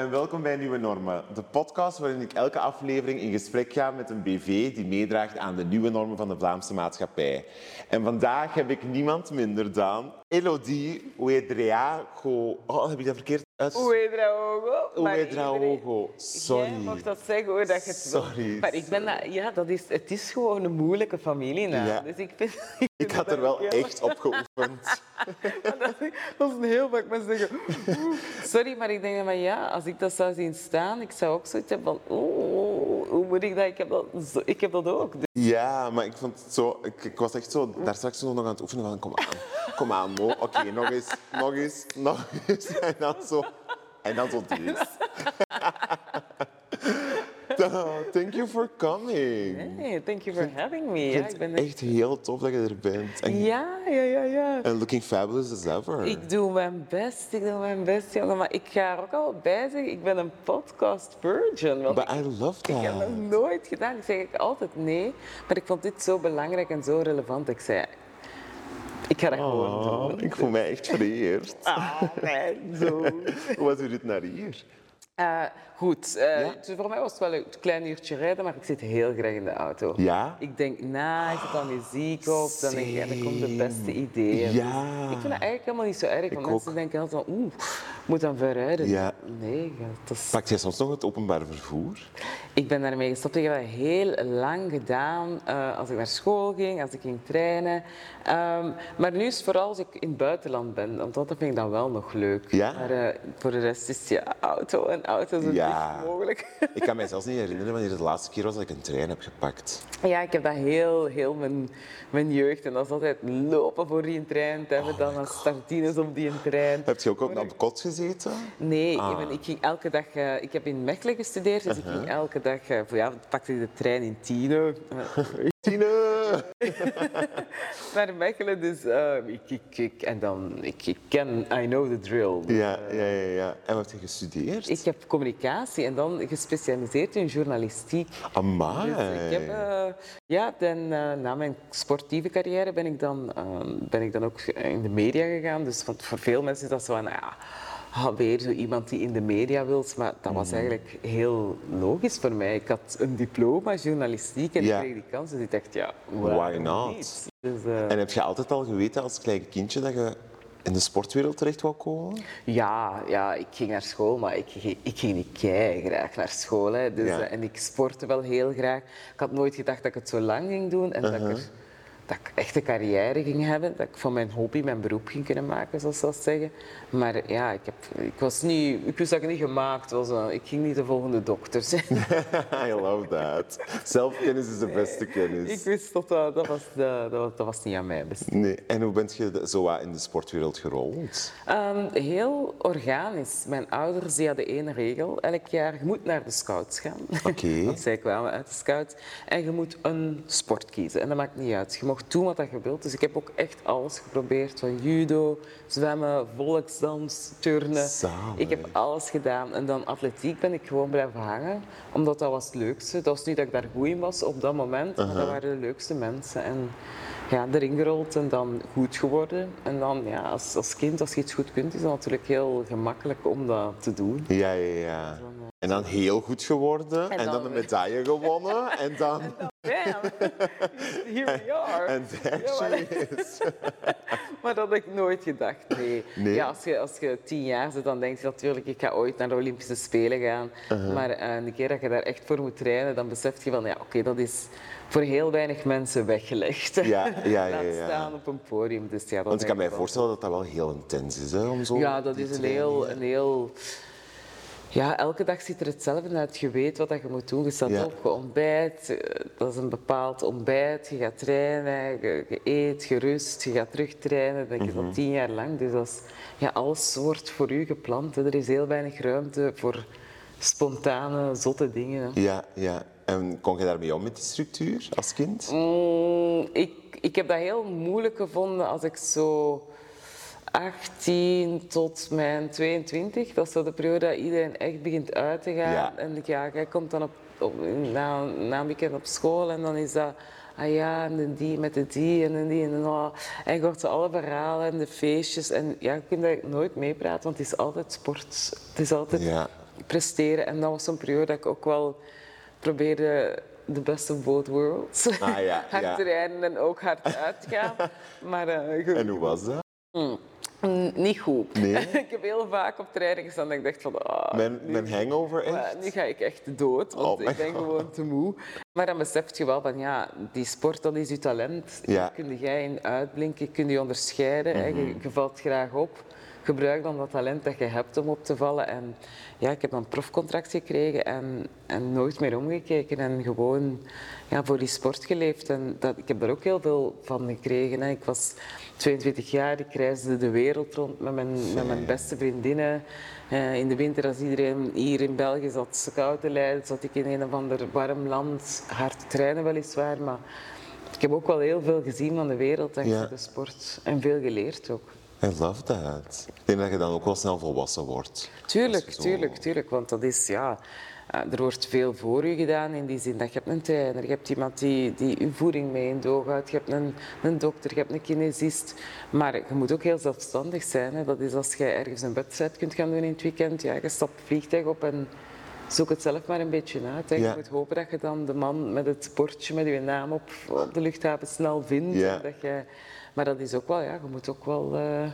en welkom bij Nieuwe Normen, de podcast waarin ik elke aflevering in gesprek ga met een BV die meedraagt aan de nieuwe normen van de Vlaamse maatschappij. En vandaag heb ik niemand minder dan Elodie Ouedraogo. Oh, heb ik dat verkeerd uitgesproken? Iedereen- Sorry. Jij mag dat zeggen hoor, dat je het wil. Sorry. Maar ik ben dat, ja, dat is, het is gewoon een moeilijke familienaam. Ja. Dus ik vind... Ik had er wel echt op geoefend. dat, dat is een heel vaak mensen zeggen... Sorry, maar ik denk van ja, als ik dat zou zien staan, ik zou ook zoiets hebben van... Oeh, hoe moet ik dat? Ik heb dat, ik heb dat ook. Dus Ja, maar ik vond het zo... Ik, ik was echt zo daar straks nog aan het oefenen van kom aan, kom aan Mo. Oké, nog eens, nog eens, nog eens. En dan zo... En dan zo dit. Thank you for coming. hey, thank you for having me. Ja, ik ben echt... Echt heel tof dat je er bent. En, Ja, ja, ja, ja. en looking fabulous as ever. Ik doe mijn best, ik doe mijn best, jongen. Maar ik ga er ook al bij zeggen, ik ben een podcast virgin. But I love ik heb that. dat nooit gedaan. Ik zeg ik altijd nee. Maar ik vond dit zo belangrijk en zo relevant. Ik zei, ik ga dat gewoon doen. Ik voel mij echt vereerd. Ah, nee, zo. Hoe was u dit naar hier? Eh, goed, eh, Ja? dus voor mij was het wel een klein uurtje rijden, maar ik zit heel graag in de auto. Ja? Ik denk na, ik zet dan muziek op, dan denk ik, ja, dan komen de beste ideeën. Ja. Dus ik vind dat eigenlijk helemaal niet zo erg, want Ik mensen ook. denken altijd van, oeh, moet dan ver rijden. Ja. Nee, dat is... Pakt jij soms nog het openbaar vervoer? Ik ben daarmee gestopt. Ik heb dat heel lang gedaan eh, als ik naar school ging, als ik ging trainen. Ehm, maar nu is het vooral als ik in het buitenland ben, want dat vind ik dan wel nog leuk. Ja? Maar voor de rest is het ja, auto en auto zo Ja. dicht mogelijk. Ik kan mij zelfs niet herinneren wanneer het de laatste keer was dat ik een trein heb gepakt. Ja, ik heb dat heel, heel mijn, mijn jeugd. En dat is altijd lopen voor die trein, te hebben dan als startines op die trein. Heb je ook op de kot gezeten? Nee, Ah. ik, ben- ik ging elke dag... eh, ik heb in Mechelen gestudeerd, dus ik ging elke dag... voor ja, pakte ik de trein in Tino. Tine! naar Mechelen, dus eh, ik, ik, ik, en dan, ik, ik ken, I know the drill. Ja, ja, ja, ja. En wat heb je gestudeerd? Ik heb communicatie en dan gespecialiseerd in journalistiek. Amai. Dus ik heb, eh, ja, dan, eh, na mijn sportieve carrière ben ik, dan, ben ik dan ook in de media gegaan. Dus want voor veel mensen is dat zo van, ja, ah, weer zo iemand die in de media wil. Maar dat Mhm. was eigenlijk heel logisch voor mij. Ik had een diploma journalistiek en Ja. ik kreeg die kans. Dus ik dacht, ja, Why not? niet? Dus, eh, En heb je altijd al geweten als klein kindje dat je in de sportwereld terecht wou komen? Ja, ja, ik ging naar school, maar ik, ging- ik ging niet kei graag naar school. Hè. Dus, Ja. eh, en ik sportte wel heel graag. Ik had nooit gedacht dat ik het zo lang ging doen en dat, ik Uh-huh. er, dat ik echt een carrière ging hebben. Dat ik van mijn hobby mijn beroep ging kunnen maken, zoals ze dat zeggen. Maar ja, ik, heb, ik, was niet, ik wist dat ik niet gemaakt was. eh, Ik ging niet de volgende dokter zijn. I love that. Zelfkennis is de beste ik kennis. wist dat dat, dat, was, de- dat, dat was niet aan mij besteed. Nee. En hoe bent je zo in de sportwereld gerold? Ehm, heel organisch. Mijn ouders die hadden één regel. Elk jaar, je moet naar de scouts gaan. Oké. Want zij kwamen uit de scouts. En je moet een sport kiezen. En dat maakt niet uit. Je doen wat je wilt. Dus ik heb ook echt alles geprobeerd. Van judo, zwemmen, volksdans, turnen. Zalig. Ik heb alles gedaan. En dan atletiek ben ik gewoon blijven hangen. Omdat dat was het leukste. Dat was niet dat ik daar goed in was op dat moment. Maar dat waren de leukste mensen. En ja, erin gerold en dan goed geworden. En dan, ja, als, als kind, als je iets goed kunt, is het natuurlijk heel gemakkelijk om dat te doen. Ja, ja, ja. En dan heel goed geworden. En, En dan, dan- een medaille gewonnen. En dan... Bam! Here we are. En there she is. Maar dat had ik nooit gedacht, nee. Nee? Ja, als, je, als je tien jaar zit, dan denk je natuurlijk, ik ga ooit naar de Olympische Spelen gaan. Uh-huh. Maar eh, een keer dat je daar echt voor moet trainen, dan besef je van, ja, oké, dat is voor heel weinig mensen weggelegd. Ja, ja, ja, Laat ja. staan op een podium. Dus ja, dat Want ik kan mij wel. voorstellen dat dat wel heel intens is, hè, om zo... Ja, dat is een heel, een heel... Ja, elke dag ziet er hetzelfde uit. Je weet wat dat je moet doen. Je staat Ja. op, je ontbijt. eh, Dat is een bepaald ontbijt. Je gaat trainen, je, je eet, je rust, je gaat terug trainen. Dat denk je Mhm. al tien jaar lang. Dus dat is, ja, alles wordt voor u gepland. hè. Er is heel weinig ruimte voor spontane, zotte dingen. hè. Ja, ja. En kon je daarmee om met die structuur als kind? Mm, ik, ik heb dat heel moeilijk gevonden als ik zo 18 tot mijn 22, dat is zo de periode dat iedereen echt begint uit te gaan. Ja. En ja, jij komt dan op, op, na, na een weekend op school en dan is dat, ah ja, en de die met de die en de die en de oh. En je hoort zo alle verhalen en de feestjes. En ja, je kunt daar nooit meepraten, want het is altijd sport. Het is altijd Ja. presteren. En dat was zo'n periode dat ik ook wel probeerde de best of both worlds. Ah, ja, hard ja. trainen en ook hard uitgaan. maar eh, En hoe was dat? Mm, niet goed. Nee? ik heb heel vaak op training gestaan dat ik dacht van... ah, Mijn, nu- mijn hangover echt? maar nu ga ik echt dood, want Oh ik ben God. gewoon te moe. Maar dan besef je wel van, ja, die sport, dat is je talent. Ja. Daar kun jij in uitblinken, je kunt je onderscheiden. Je, je valt graag op. Gebruik dan dat talent dat je hebt om op te vallen. En ja, ik heb een profcontract gekregen en, en nooit meer omgekeken. En gewoon ja, voor die sport geleefd. En dat, ik heb daar ook heel veel van gekregen. Hè. Ik was 22 jaar, ik reisde de wereld rond met mijn, met mijn beste vriendinnen. Eh, in de winter, als iedereen hier in België zat koud te lijden, zat ik in een of ander warm land. Hard te trainen weliswaar, maar ik heb ook wel heel veel gezien van de wereld dankzij Ja. de sport. En veel geleerd ook. I love that. Ik denk dat je dan ook wel snel volwassen wordt. Tuurlijk, je zo- tuurlijk, tuurlijk. Want dat is, ja... eh, Er wordt veel voor u gedaan in die zin dat je hebt een trainer, je hebt iemand die, die je voeding mee in doog houdt, je hebt een, een dokter, je hebt een kinesist. Maar je moet ook heel zelfstandig zijn. Hè. Dat is als je ergens een wedstrijd kunt gaan doen in het weekend, ja, je stapt het vliegtuig op en zoek het zelf maar een beetje uit. Hè. Ja. Je moet hopen dat je dan de man met het bordje met je naam op, op de luchthaven snel vindt. Ja. Dat je, maar dat is ook wel, ja, je moet ook wel eh,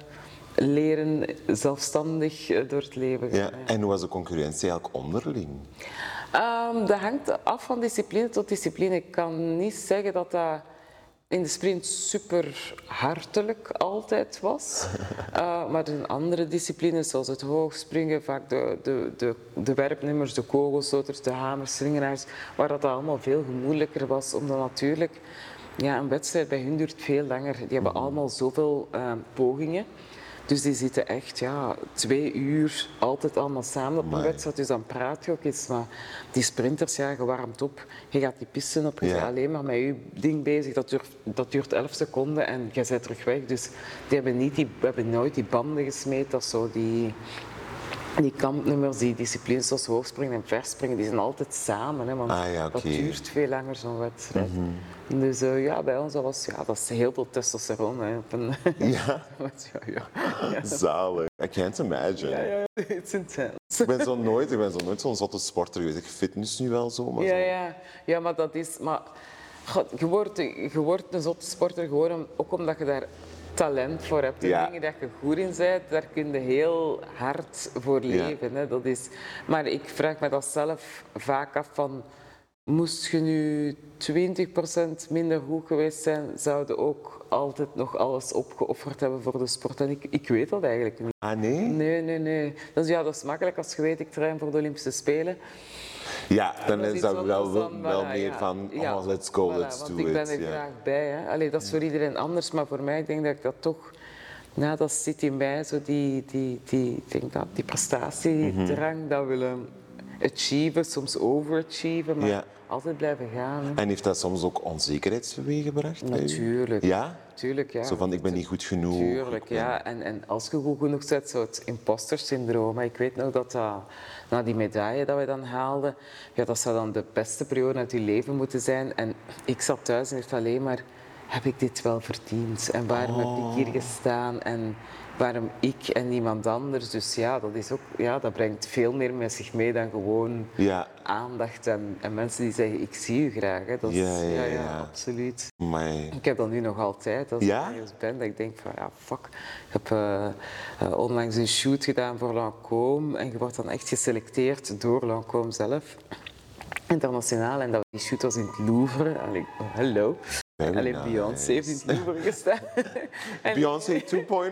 leren zelfstandig eh, door het leven gaan. Ja. En hoe was de concurrentie eigenlijk onderling? Ehm, dat hangt af van discipline tot discipline. Ik kan niet zeggen dat dat in de sprint super hartelijk altijd was. Eh, maar in andere disciplines, zoals het hoogspringen, vaak de, de, de, de werpnummers, de kogelstoters, de hamerslingeraars, waar dat allemaal veel moeilijker was. Omdat natuurlijk, ja, een wedstrijd bij hun duurt veel langer. Die hebben allemaal zoveel eh, pogingen. Dus die zitten echt ja, twee uur altijd allemaal samen op een wedstrijd. Dus dan praat je ook eens. Maar die sprinters, ja, je warmt op. Je gaat die pissen op. Je Ja. alleen maar met je ding bezig. Dat duurt, dat duurt 11 seconden en je bent terug weg. Dus die hebben, niet die, hebben nooit die banden gesmeed. Dat zo die, die kampnummers, die disciplines zoals hoogspringen en verspringen, die zijn altijd samen. Hè, want Ah, ja, dat. Mhm. duurt veel langer, zo'n wedstrijd. Dus eh, ja, bij ons dat was ja, dat is heel veel testosteron. Hè, op een- Ja, ja, ja. Ja, zalig. I can't imagine. ja, ja, it's intense. Ik ben zo nooit, ik ben zo nooit zo'n zotte sporter geweest. Ik fitness nu wel zo, maar Ja, zo. ja. ja, maar dat is... Maar, God, je, wordt, je wordt een zotte sporter gewoon om- ook omdat je daar talent voor hebt. De Ja. dingen dat je goed in bent, daar kun je heel hard voor leven. Hè. Dat is, maar ik vraag me dat zelf vaak af van... Moest je nu 20% minder goed geweest zijn, zouden ook altijd nog alles opgeofferd hebben voor de sport. En ik, ik weet dat eigenlijk niet. Ah, nee? Nee, nee, nee. Dus ja, dat is makkelijk als je weet, ik train voor de Olympische Spelen. Ja, dan Dat is dat wel, dan, wel voilà, meer ja. van, oh, Ja, let's go, voilà, let's do ik ben it. er graag bij. Hè. Allee, dat is voor iedereen anders, maar voor mij ik denk dat ik dat toch... Ja, dat zit in mij, zo die, die, die, denk dat, die prestatiedrang, dat willen achieven, soms overachieven, maar Ja. altijd blijven gaan. hè. En heeft dat soms ook onzekerheid teweeggebracht? Natuurlijk. Ja? Tuurlijk, ja. Zo van, ik ben niet goed genoeg. Tuurlijk, ja. En, en als je goed genoeg bent, zo het imposter syndroom. Ik weet nog dat dat, na die medaille dat we dan haalden, ja, dat zou dan de beste periode uit je leven moeten zijn. En ik zat thuis en dacht alleen maar, heb ik dit wel verdiend? En waarom heb ik hier gestaan? En waarom ik en niemand anders? Dus ja, dat, is ook, ja, dat brengt veel meer met zich mee dan gewoon Ja, aandacht en, en mensen die zeggen, ik zie u graag. Hè. Dat is, Ja, ja, ja. absoluut. Ik heb dat nu nog altijd. Als Ja? ik ergens ben, dat ik denk van ja, fuck. Ik heb eh, eh, onlangs een shoot gedaan voor Lancôme en je wordt dan echt geselecteerd door Lancôme zelf. Internationaal. En dat, die shoot was in het Louvre. Allee, oh, hallo. Very Alleen nice. Beyoncé heeft in het Louvre gestaan. Beyoncé 2.0. ja,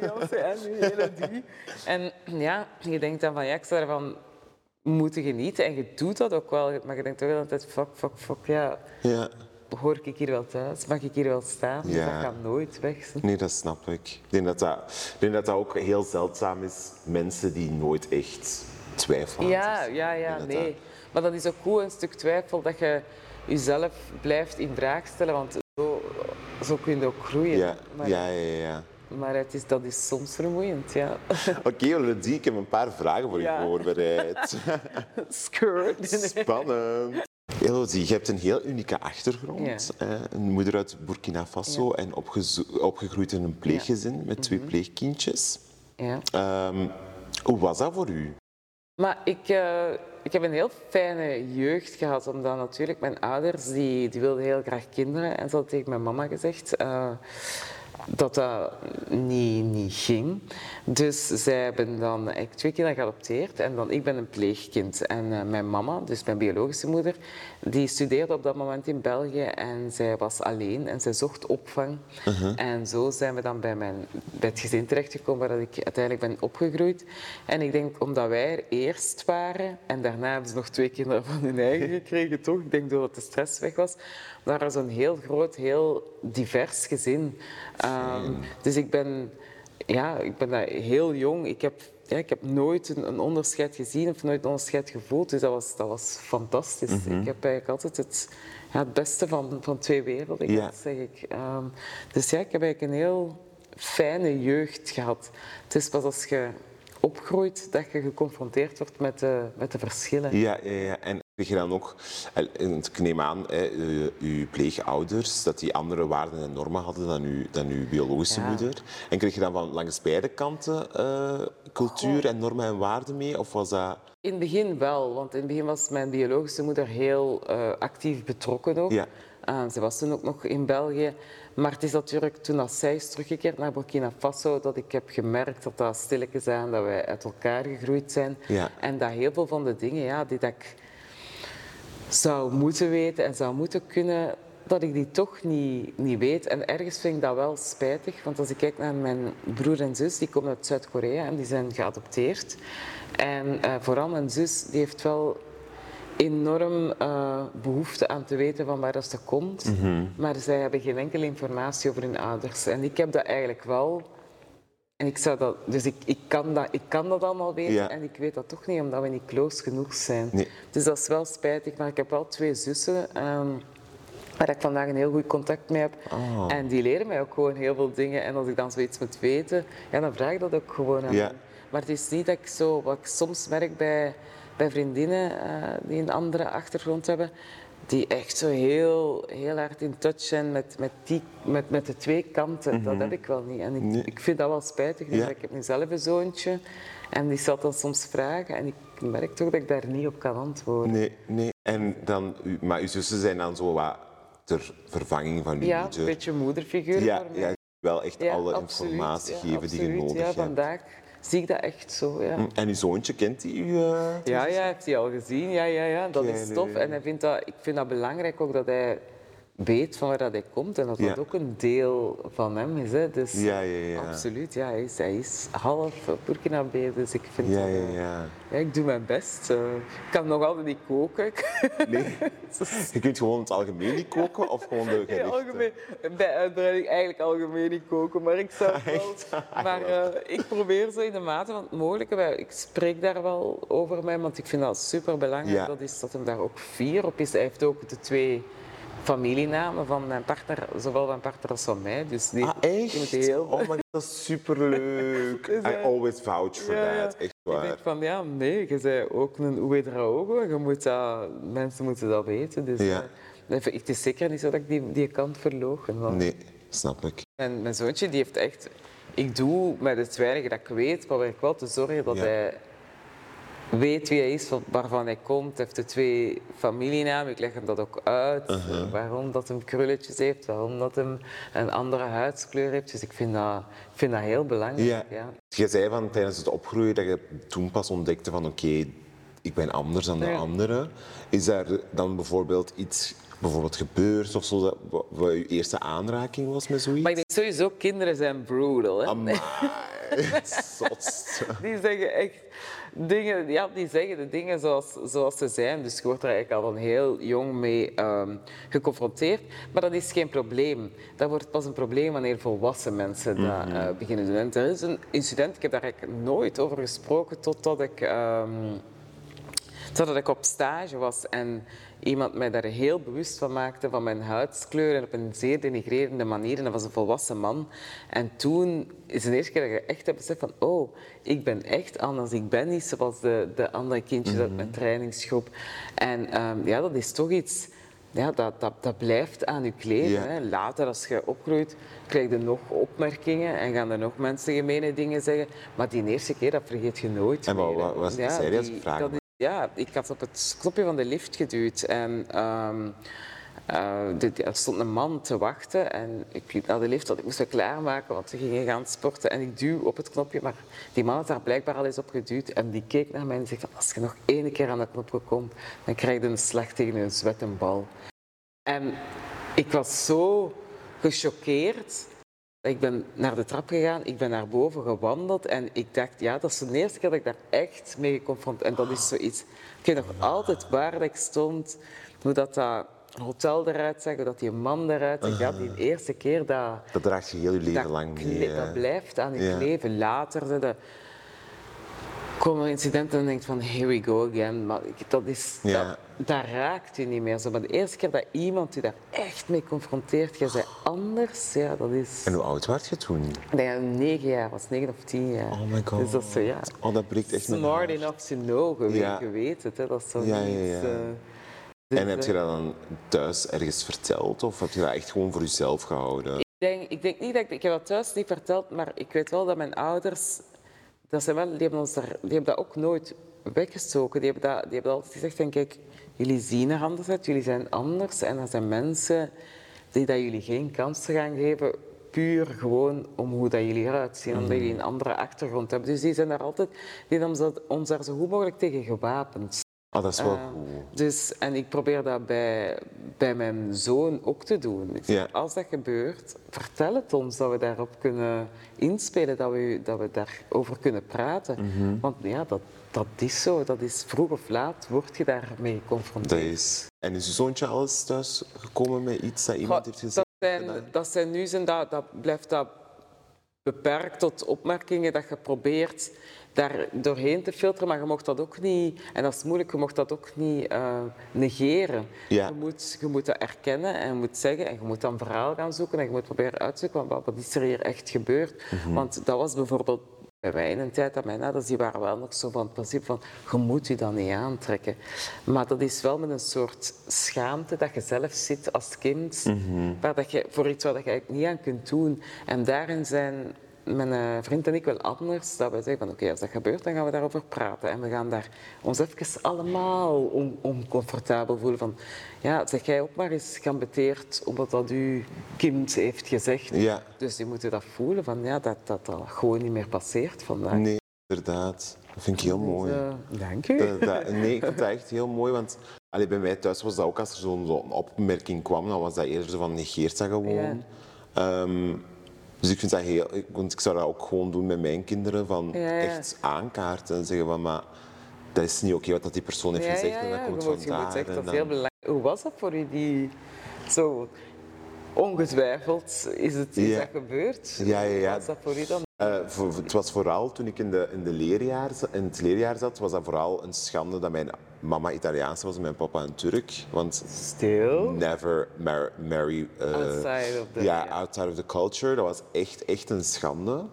Beyoncé en die hele die. En ja, je denkt dan van ja, ik zou ervan moeten genieten. En je doet dat ook wel. Maar je denkt toch wel altijd, fuck, fuck, fuck, ja. Ja. Hoor ik hier wel thuis? Mag ik hier wel staan? Ja. dat gaat nooit weg. Nee, dat snap ik. Ik denk dat dat, ik denk dat dat ook heel zeldzaam is. Mensen die nooit echt twijfelen. Ja, ja, ja, dat nee. Maar dat is ook goed, een stuk twijfel, dat je jezelf blijft in vraag stellen, want zo, zo kun je ook groeien. Ja, Maar, ja, ja. ja. maar het is, dat is soms vermoeiend, ja. Oké, Elodie, ik heb een paar vragen voor Ja. je voorbereid. Skirt. Spannend. Elodie, je hebt een heel unieke achtergrond. Een moeder uit Burkina Faso en opgegroeid in een pleeggezin met twee pleegkindjes. Ja. Ehm, hoe was dat voor u? Maar ik, uh, ik heb een heel fijne jeugd gehad, omdat natuurlijk mijn ouders, die, die wilden heel graag kinderen. En ze hadden tegen mijn mama gezegd... Uh, dat dat niet, niet ging. Dus zij hebben dan twee kinderen geadopteerd en dan ik ben een pleegkind. En uh, mijn mama, dus mijn biologische moeder, die studeerde op dat moment in België en zij was alleen en zij zocht opvang. Uh -huh. En zo zijn we dan bij, mijn, bij het gezin terechtgekomen waar ik uiteindelijk ben opgegroeid. En ik denk omdat wij er eerst waren en daarna hebben ze nog twee kinderen van hun eigen gekregen, toch? Ik denk doordat de stress weg was. Maar dat was een heel groot, heel divers gezin. Um, dus ik ben, ja, ik ben heel jong. Ik heb, ja, ik heb nooit een, een, onderscheid gezien of nooit een onderscheid gevoeld. Dus dat was, dat was fantastisch. Mm -hmm. Ik heb eigenlijk altijd het, ja, het beste van, van twee werelden, ja. zeg ik. Um, dus ja, ik heb eigenlijk een heel fijne jeugd gehad. Het is pas als je opgroeit dat je geconfronteerd wordt met de, met de verschillen. Ja, ja, ja. En je dan ook, ik neem aan, uw pleegouders, dat die andere waarden en normen hadden dan uw, dan uw biologische ja. moeder. En kreeg je dan van langs beide kanten uh, cultuur en normen en waarden mee? Of was dat... In het begin wel, want in het begin was mijn biologische moeder heel uh, actief betrokken ook. Ja. Uh, ze was toen ook nog in België. Maar het is natuurlijk toen als zij is teruggekeerd naar Burkina Faso dat ik heb gemerkt dat dat stilletjes zijn, dat wij uit elkaar gegroeid zijn. Ja. En dat heel veel van de dingen ja, die dat ik zou moeten weten en zou moeten kunnen, dat ik die toch niet, niet weet. En ergens vind ik dat wel spijtig, want als ik kijk naar mijn broer en zus, die komen uit Zuid-Korea en die zijn geadopteerd. En uh, vooral mijn zus, die heeft wel enorm uh, behoefte aan te weten van waar ze komt. Mm -hmm. Maar zij hebben geen enkele informatie over hun ouders. En ik heb dat eigenlijk wel. En ik zou dat, dus ik, ik, kan dat, ik kan dat allemaal weten ja. en ik weet dat toch niet, omdat we niet close genoeg zijn. Nee. Dus dat is wel spijtig, maar ik heb wel twee zussen um, waar ik vandaag een heel goed contact mee heb. Oh. En die leren mij ook gewoon heel veel dingen. En als ik dan zoiets moet weten, ja, dan vraag ik dat ook gewoon aan ja. Maar het is niet dat ik zo, wat ik soms merk bij bij vriendinnen uh, die een andere achtergrond hebben, die echt zo heel, heel hard in touch zijn met, met, die, met, met de twee kanten. Mm -hmm. Dat heb ik wel niet. En ik, nee. ik vind dat wel spijtig. Dus ja. Ik heb nu zelf een zoontje en die zal dan soms vragen en ik merk toch dat ik daar niet op kan antwoorden. Nee, nee. En dan, maar uw zussen zijn dan zo wat ter vervanging van uw ja, moeder? Ja, een beetje moederfiguur ja, ja, wel echt ja, alle absoluut, informatie geven die je nodig ja, hebt. vandaag zie ik dat echt zo. Ja. En uw zoontje, kent hij u? Uh, ja, ja, heeft hij al gezien. Ja, ja, ja. Dat is tof. En hij vindt dat, ik vind dat belangrijk ook dat hij weet van waar dat hij komt en dat dat ook een deel van hem is. Hè. Dus ja, ja, ja. absoluut, ja, hij, is, hij is half Burkinabe, dus ik vind ja, dat, ja, ja. ja, ik doe mijn best. Uh, ik kan nog altijd niet koken. Nee, je kunt gewoon het algemeen niet koken of gewoon de gerechten? Ja, algemeen, bij uitbreiding eigenlijk algemeen niet koken, maar ik zou wel... Maar uh, ik probeer zo in de mate van het mogelijke, ik spreek daar wel over mij, want ik vind dat super belangrijk. Ja. Dat is dat hem daar ook fier op is. Hij heeft ook de twee familienamen van mijn partner, zowel van partner als van mij. Dus die, ah, echt? Die moet heel... Oh, maar dat is superleuk. dus, I always vouch for that. Echt waar. Ik denk van, ja, nee, je bent ook een Ouedraogo. Je moet dat, mensen moeten dat weten. Dus, ja. uh, het is zeker niet zo dat ik die, die kant verlogen. Nee, snap ik. En mijn zoontje, die heeft echt... Ik doe met het weinige dat ik weet, probeer ik wel te zorgen dat ja. hij weet wie hij is, waarvan hij komt. Hij heeft de twee familienamen. Ik leg hem dat ook uit. Uh -huh. Waarom dat hem krulletjes heeft, waarom dat hem een andere huidskleur heeft. Dus ik vind dat, ik vind dat heel belangrijk. Ja. ja. Je zei van tijdens het opgroeien dat je toen pas ontdekte van oké, okay, ik ben anders dan de ja. anderen. Is er dan bijvoorbeeld iets bijvoorbeeld gebeurd of zo, wat, wat je eerste aanraking was met zoiets? Maar ik denk sowieso, kinderen zijn brutal. Hè? Amai, Die zeggen echt dingen, ja, die zeggen de dingen zoals, zoals ze zijn. Dus je wordt er eigenlijk al van heel jong mee um, geconfronteerd. Maar dat is geen probleem. Dat wordt pas een probleem wanneer volwassen mensen dat mm -hmm. uh, beginnen doen. En er is een incident, ik heb daar eigenlijk nooit over gesproken totdat ik, um, totdat ik op stage was. En iemand mij daar heel bewust van maakte van mijn huidskleur en op een zeer denigrerende manier. En dat was een volwassen man. En toen is de eerste keer dat je echt hebt beseft van oh, ik ben echt anders. Ik ben niet zoals de, de andere kindjes mm -hmm. uit mijn trainingsgroep. En um, ja, dat is toch iets ja, dat, dat, dat blijft aan je kleven. Hè. Later, als je opgroeit, krijg je nog opmerkingen en gaan er nog mensen gemene dingen zeggen. Maar die eerste keer, dat vergeet je nooit En wat- meer, wat- wat ik die- dat Ja, ik had op het knopje van de lift geduwd en ehm, eh, er stond een man te wachten en ik liep naar de lift, want ik moest klaarmaken, want we gingen gaan sporten en ik duw op het knopje, maar die man had daar blijkbaar al eens op geduwd en die keek naar mij en van, als je nog één keer aan dat knopje komt, dan krijg je een slag tegen een zwettenbal. En ik was zo gechoqueerd. Ik ben naar de trap gegaan, ik ben naar boven gewandeld en ik dacht, ja, dat is de eerste keer dat ik daar echt mee geconfronteerd En dat is zoiets. Ik weet nog altijd waar dat ik stond, hoe dat, dat hotel eruit zag, hoe dat die man eruit zag. Ja, die eerste keer dat, Dat draagt je heel je leven lang mee. dat blijft aan je Ja. leven. Later de, komen er incidenten en denkt van here we go again. Maar dat, is, Ja. dat, dat raakt u niet meer. Zo. Maar de eerste keer dat iemand u daar echt mee confronteert, je zei anders, ja, dat is... En hoe oud was je toen? Ik denk dat ik negen jaar was, negen of tien jaar. Oh my god. Dus dat is zo, ja. Oh, dat breekt echt mijn Smart hart. enough to know, je, weet- Ja. je weet het. Hè. Dat is zo Ja, niet, ja. eh, dus, En heb je eh, dat dan thuis ergens verteld of heb je dat echt gewoon voor jezelf gehouden? Ik denk, ik denk niet dat ik... Ik heb dat thuis niet verteld, maar ik weet wel dat mijn ouders... Dat zijn wel, die, hebben ons daar, die hebben dat ook nooit weggestoken. Die hebben, dat, die hebben altijd gezegd van, kijk, jullie zien er anders uit, jullie zijn anders. En er zijn mensen die dat jullie geen kans gaan geven, puur gewoon om hoe dat jullie eruit zien, omdat jullie een andere achtergrond hebben. Dus die zijn daar altijd... Die hebben dat- ons daar zo goed mogelijk tegen gewapend. Oh, dat is wel Eh. Dus, en ik probeer dat bij, bij mijn zoon ook te doen. Ik zeg. Als dat gebeurt, vertel het ons dat we daarop kunnen inspelen, dat we, dat we daarover kunnen praten. Mhm. Want ja, dat, dat is zo. Dat is vroeg of laat word je daarmee Dat geconfronteerd. is... En is je zoontje alles thuis gekomen met iets dat iemand heeft gezegd? dat, zijn, dat zijn nu zijn dat, dat blijft dat beperkt tot opmerkingen dat je probeert daar doorheen te filteren, maar je mocht dat ook niet, en dat is moeilijk, je mocht dat ook niet eh, negeren. Ja. Je, moet, je moet dat erkennen en je moet zeggen, en je moet dan verhaal gaan zoeken en je moet proberen uitzoeken, wat, wat is er hier echt gebeurd? Want dat was bijvoorbeeld bij mij in een tijd dat mijn ouders, die waren wel nog zo van het principe van, je moet je dat niet aantrekken. Maar dat is wel met een soort schaamte dat je zelf zit als kind, waar dat je, voor iets dat je eigenlijk niet aan kunt doen. En daarin zijn mijn eh, vriend en ik wel anders, dat we zeggen van oké, als dat gebeurt, dan gaan we daarover praten. En we gaan daar ons even allemaal on- oncomfortabel voelen van, ja, zeg jij ook maar eens geambeteerd omdat dat uw kind heeft gezegd. Ja, Dus die moeten dat voelen van ja, dat dat, dat gewoon niet meer passeert vandaag. nee, inderdaad. Dat vind ik heel mooi. Dus, eh, dank u. Dat- dat- nee, ik vind dat echt heel mooi, want allee, bij mij thuis was dat ook als er zo'n zo'n opmerking kwam, dan was dat eerder zo van negeert dat gewoon. Ehm, dus ik vind dat heel, ik, want ik zou dat ook gewoon doen met mijn kinderen, van Ja, ja. echt aankaarten en zeggen van maar dat is niet oké wat dat die persoon heeft gezegd en dat komt dat is dan- heel belangrijk. Hoe was dat voor u, die zo ongetwijfeld is, het, is dat gebeurd? Ja, ja, ja. Hoe was dat voor u dan? Eh, voor- het was vooral toen ik in, de, in, de leerjaar, in het leerjaar zat, was dat vooral een schande dat mijn mama Italiaans was en mijn papa een Turk. Want Stil. never mar- marry eh, Outside of the- ja, ja. outside of the culture. Dat was echt, echt een schande.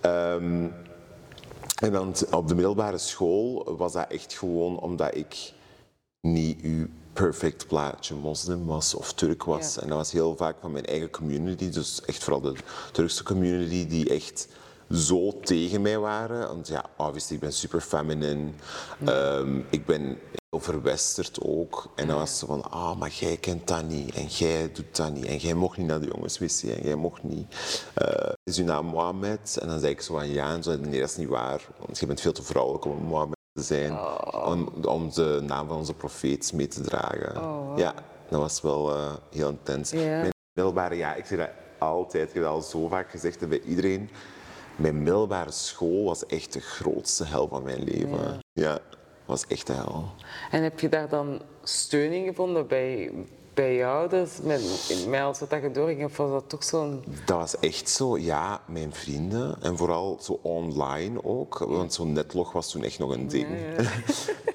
Ehm, en dan op de middelbare school was dat echt gewoon omdat ik niet uw perfect plaatje moslim was of Turk was. Ja. En dat was heel vaak van mijn eigen community, dus echt vooral de Turkse community, die echt zo tegen mij waren. Want ja, obviously, ik ben super feminine. Ehm, ik ben heel verwesterd ook. En dan was ze van, ah, maar jij kent dat niet. En jij doet dat niet. En jij mocht niet naar de jongenswc. En jij mocht niet. Eh, is uw naam Mohammed? En dan zei ik zo van, ja. En zo, nee, dat is niet waar. Want je bent veel te vrouwelijk om Mohammed te zijn. Om, om de naam van onze profeet mee te dragen. Ja, dat was wel eh, heel intens. Mijn middelbare, ja, ik zeg dat altijd. Ik heb dat al zo vaak gezegd bij iedereen. Mijn middelbare school was echt de grootste hel van mijn leven. Ja, was echt de hel. En heb je daar dan steun in gevonden bij, bij je ouders, met, met als wat dat je doorging? Of was dat toch zo'n... Dat was echt zo, ja, mijn vrienden. En vooral zo online ook. Want zo'n netlog was toen echt nog een ding.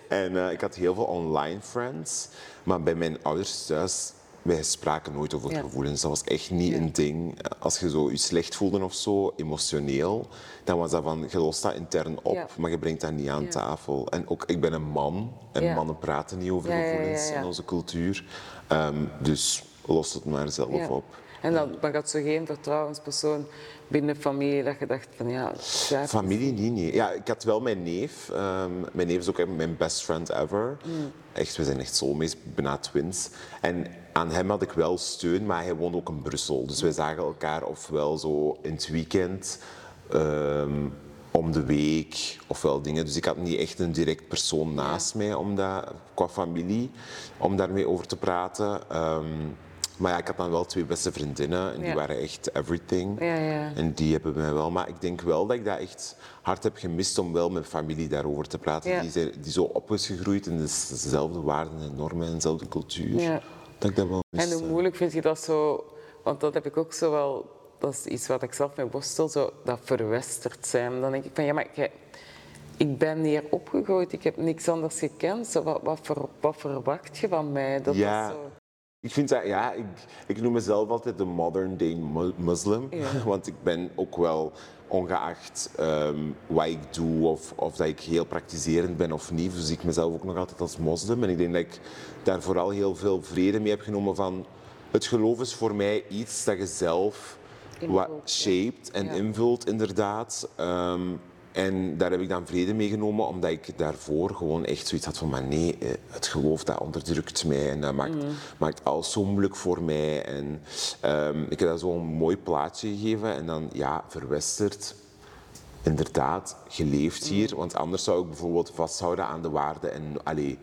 en eh, ik had heel veel online friends. Maar bij mijn ouders thuis wij spraken nooit over Ja. gevoelens. Dat was echt niet Ja. een ding. Als je zo je slecht voelde of zo, emotioneel, dan was dat van, je lost dat intern op, Ja. maar je brengt dat niet aan tafel. En ook, ik ben een man en mannen praten niet over gevoelens in onze cultuur. Ehm, dus los het maar zelf Ja. op. En dan had zo geen vertrouwenspersoon binnen familie dat je dacht van ja, Familie niet, nee. Ja, ik had wel mijn neef. Ehm, mijn neef is ook mijn best friend ever. Mm. Echt, we zijn echt soulmates, bijna twins. En aan hem had ik wel steun, maar hij woonde ook in Brussel. Dus wij zagen elkaar ofwel zo in het weekend, ehm, om de week, ofwel dingen. Dus ik had niet echt een direct persoon naast mij om dat, qua familie, om daarmee over te praten. Ehm, maar ja, ik had dan wel twee beste vriendinnen en die Ja. waren echt everything. Ja, ja. En die hebben mij wel. Maar ik denk wel dat ik dat echt hard heb gemist om wel met familie daarover te praten. Die, zijn, die zo op is gegroeid in dezelfde waarden en normen en dezelfde cultuur. Dat wel En hoe moeilijk vind je dat zo? Want dat heb ik ook zo wel. Dat is iets wat ik zelf mee worstel, zo dat verwesterd zijn. Dan denk ik van ja, maar ik, ik ben hier opgegroeid, ik heb niks anders gekend. Zo, wat, wat, ver- wat verwacht je van mij? Dat Ja. was zo. Ik vind dat, ja, ik, ik noem mezelf altijd de modern day mu- Muslim. Ja. Want ik ben ook wel, ongeacht ehm, wat ik doe of, of dat ik heel praktiserend ben of niet, zie ik mezelf ook nog altijd als moslim. En ik denk dat ik daar vooral heel veel vrede mee heb genomen van, het geloof is voor mij iets dat je zelf wat Invult, shaped en Ja. invult, inderdaad. Ehm, en daar heb ik dan vrede mee genomen, omdat ik daarvoor gewoon echt zoiets had van, maar nee, eh, het geloof dat onderdrukt mij en dat maakt, maakt alles zo moeilijk voor mij. En ehm, ik heb dat zo'n mooi plaatje gegeven en dan, ja, verwesterd. Inderdaad, geleefd hier, want anders zou ik bijvoorbeeld vasthouden aan de waarden en, allee,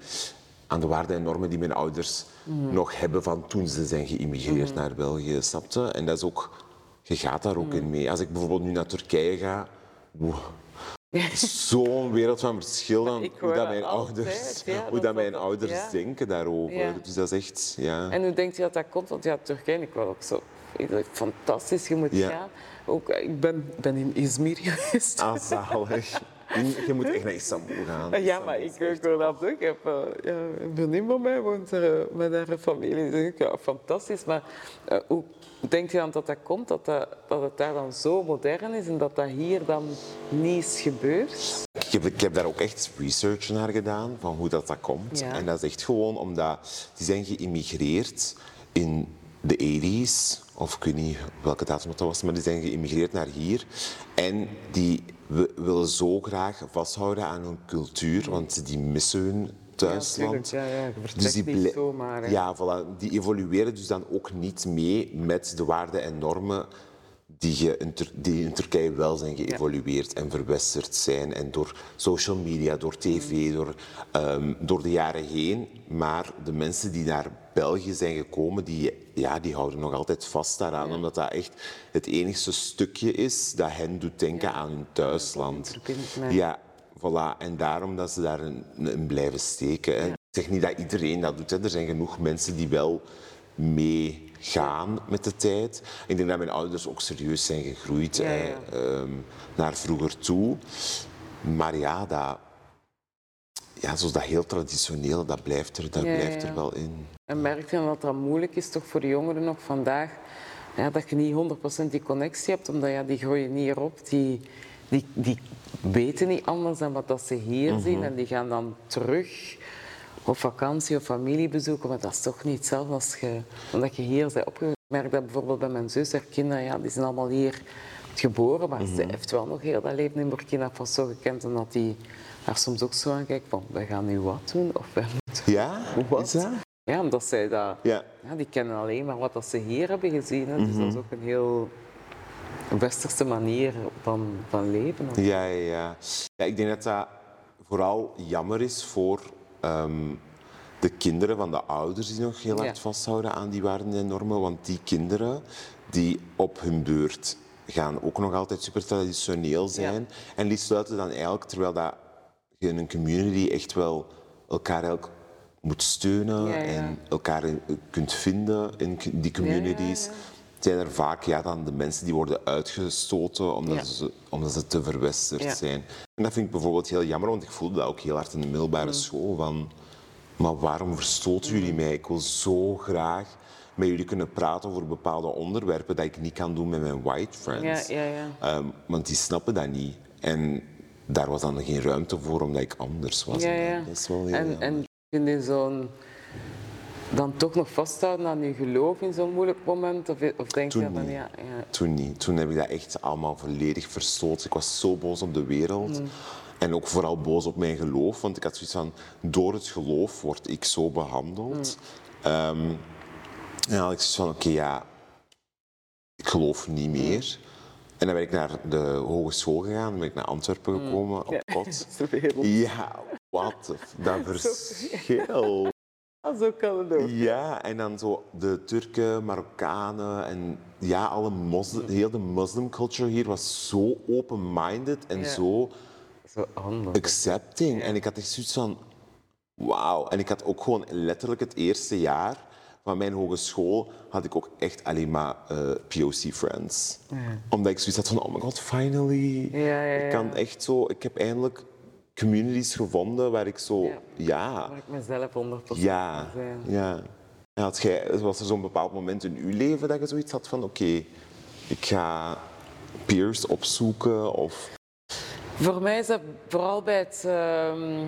aan de waarden en normen die mijn ouders nog hebben van toen ze zijn geïmmigreerd naar België, snapte? En dat is ook, je gaat daar ook in mee. Als ik bijvoorbeeld nu naar Turkije ga, wow, zo'n wereld van verschil dan hoe dat mijn altijd, ouders, ja, hoe dat dat mijn ouders ja. denken daarover. Ja. Dus dat is echt, ja. En hoe denk je dat dat komt? Want ja, Turkije, ik wil ook zo. Fantastisch, je moet Ja. gaan. Ook, eh, ik ben, ben in Izmir geweest. Ah, zalig. Je moet echt naar Istanbul gaan. Ja, maar ik, ik wil dat ook. Ik heb eh, ja, een vriendin van mij woont er eh, met haar familie. Dus ik, ja, fantastisch. Maar eh, hoe denk je dan dat dat komt? Dat, dat, dat het daar dan zo modern is en dat dat hier dan niet is gebeurd? Ik heb, ik heb daar ook echt research naar gedaan, van hoe dat, dat komt. Ja. En dat is echt gewoon omdat die zijn geïmmigreerd in de 80s, of ik weet niet welke datum dat was, maar die zijn geïmmigreerd naar hier. En die wi- willen zo graag vasthouden aan hun cultuur, want die missen hun thuisland. Ja, ja, je vertrekt Dus die niet zomaar. hè. Ja, voilà. Die evolueren dus dan ook niet mee met de waarden en normen die, je in, Tur- die in Turkije wel zijn geëvolueerd en verwesterd zijn. En door social media, door tv, Mm. door, ehm, door de jaren heen. Maar de mensen die naar België zijn gekomen, die, ja, die houden nog altijd vast daaraan. Omdat dat echt het enigste stukje is dat hen doet denken aan hun thuisland. Ja, voilà. En daarom dat ze daarin in blijven steken. hè. Ik zeg niet dat iedereen dat doet. Hè. Er zijn genoeg mensen die wel meegaan met de tijd. Ik denk dat mijn ouders ook serieus zijn gegroeid Ja, hè, ja. ehm, naar vroeger toe. Maar ja, dat, ja, zoals dat heel traditioneel, dat blijft er, dat blijft er wel in. En merk je dan dat dat moeilijk is toch voor de jongeren nog vandaag? Ja, dat je niet 100% die connectie hebt, omdat ja, die groeien niet op. Die, die, die weten niet anders dan wat dat ze hier Mhm. zien. En die gaan dan terug op vakantie of familie bezoeken. Maar dat is toch niet hetzelfde als je, omdat je hier bent opgegroeid. Ik merk dat bijvoorbeeld bij mijn zus, haar kinderen, ja, die zijn allemaal hier geboren. Maar Mhm. ze heeft wel nog heel dat leven in Burkina Faso gekend. En dat die daar soms ook zo aan kijkt van, wij gaan nu wat doen? Of wij moeten Ja, Wat? is dat? ja, omdat zij dat... Ja. Ja, die kennen alleen maar wat dat ze hier hebben gezien. Hè. Dus Mhm. dat is ook een heel westerse manier van, van leven. Ja, ja, ja. ja. Ik denk dat dat vooral jammer is voor ehm, de kinderen van de ouders die nog heel hard Ja. vasthouden aan die waarden en normen. Want die kinderen die op hun beurt gaan ook nog altijd super traditioneel zijn. En die sluiten dan eigenlijk, terwijl dat je in een community echt wel elkaar eigenlijk moet steunen ja. en elkaar in- kunt vinden in die communities. Zijn er vaak ja, dan de mensen die worden uitgestoten omdat, Ja. ze, omdat ze te verwesterd Ja. zijn. En dat vind ik bijvoorbeeld heel jammer, want ik voelde dat ook heel hard in de middelbare Mm. school. Van, maar waarom verstoten jullie mij? Ik wil zo graag met jullie kunnen praten over bepaalde onderwerpen dat ik niet kan doen met mijn white friends. Ja, ja, ja. Ehm, want die snappen dat niet. En daar was dan geen ruimte voor, omdat ik anders was. Ja, ja. Dat is wel heel En, jammer. en je zo'n dan toch nog vasthouden aan je geloof in zo'n moeilijk moment? Of, of denk Toen je van niet. ja, ja. Toen niet. Toen heb ik dat echt allemaal volledig verstoten. Ik was zo boos op de wereld. Mm. En ook vooral boos op mijn geloof. Want ik had zoiets van, door het geloof word ik zo behandeld. Mm. Ehm, en dan had ik zoiets van, oké, ja, ik geloof niet Mm. meer. En dan ben ik naar de hogeschool gegaan. Dan ben ik naar Antwerpen gekomen, op Mm. Ja. kot. Ja, wat dat verschil. Ah, zo kan het ook. Ja, en dan zo de Turken, Marokkanen en ja, alle moslim, heel de moslim culture hier was zo open-minded en Ja. zo accepting. En ik had echt zoiets van, wauw. En ik had ook gewoon letterlijk het eerste jaar van mijn hogeschool had ik ook echt alleen maar eh, POC-friends. Omdat ik zoiets had van, oh my god, finally. Ja, ja, Ik kan echt zo, ik heb eindelijk communities gevonden waar ik zo, Ja. ja Waar ik mezelf 100% ja, zijn. ja. En had jij, was er zo'n bepaald moment in uw leven dat je zoiets had van oké, ik ga peers opzoeken of... Voor mij is dat vooral bij het, ehm,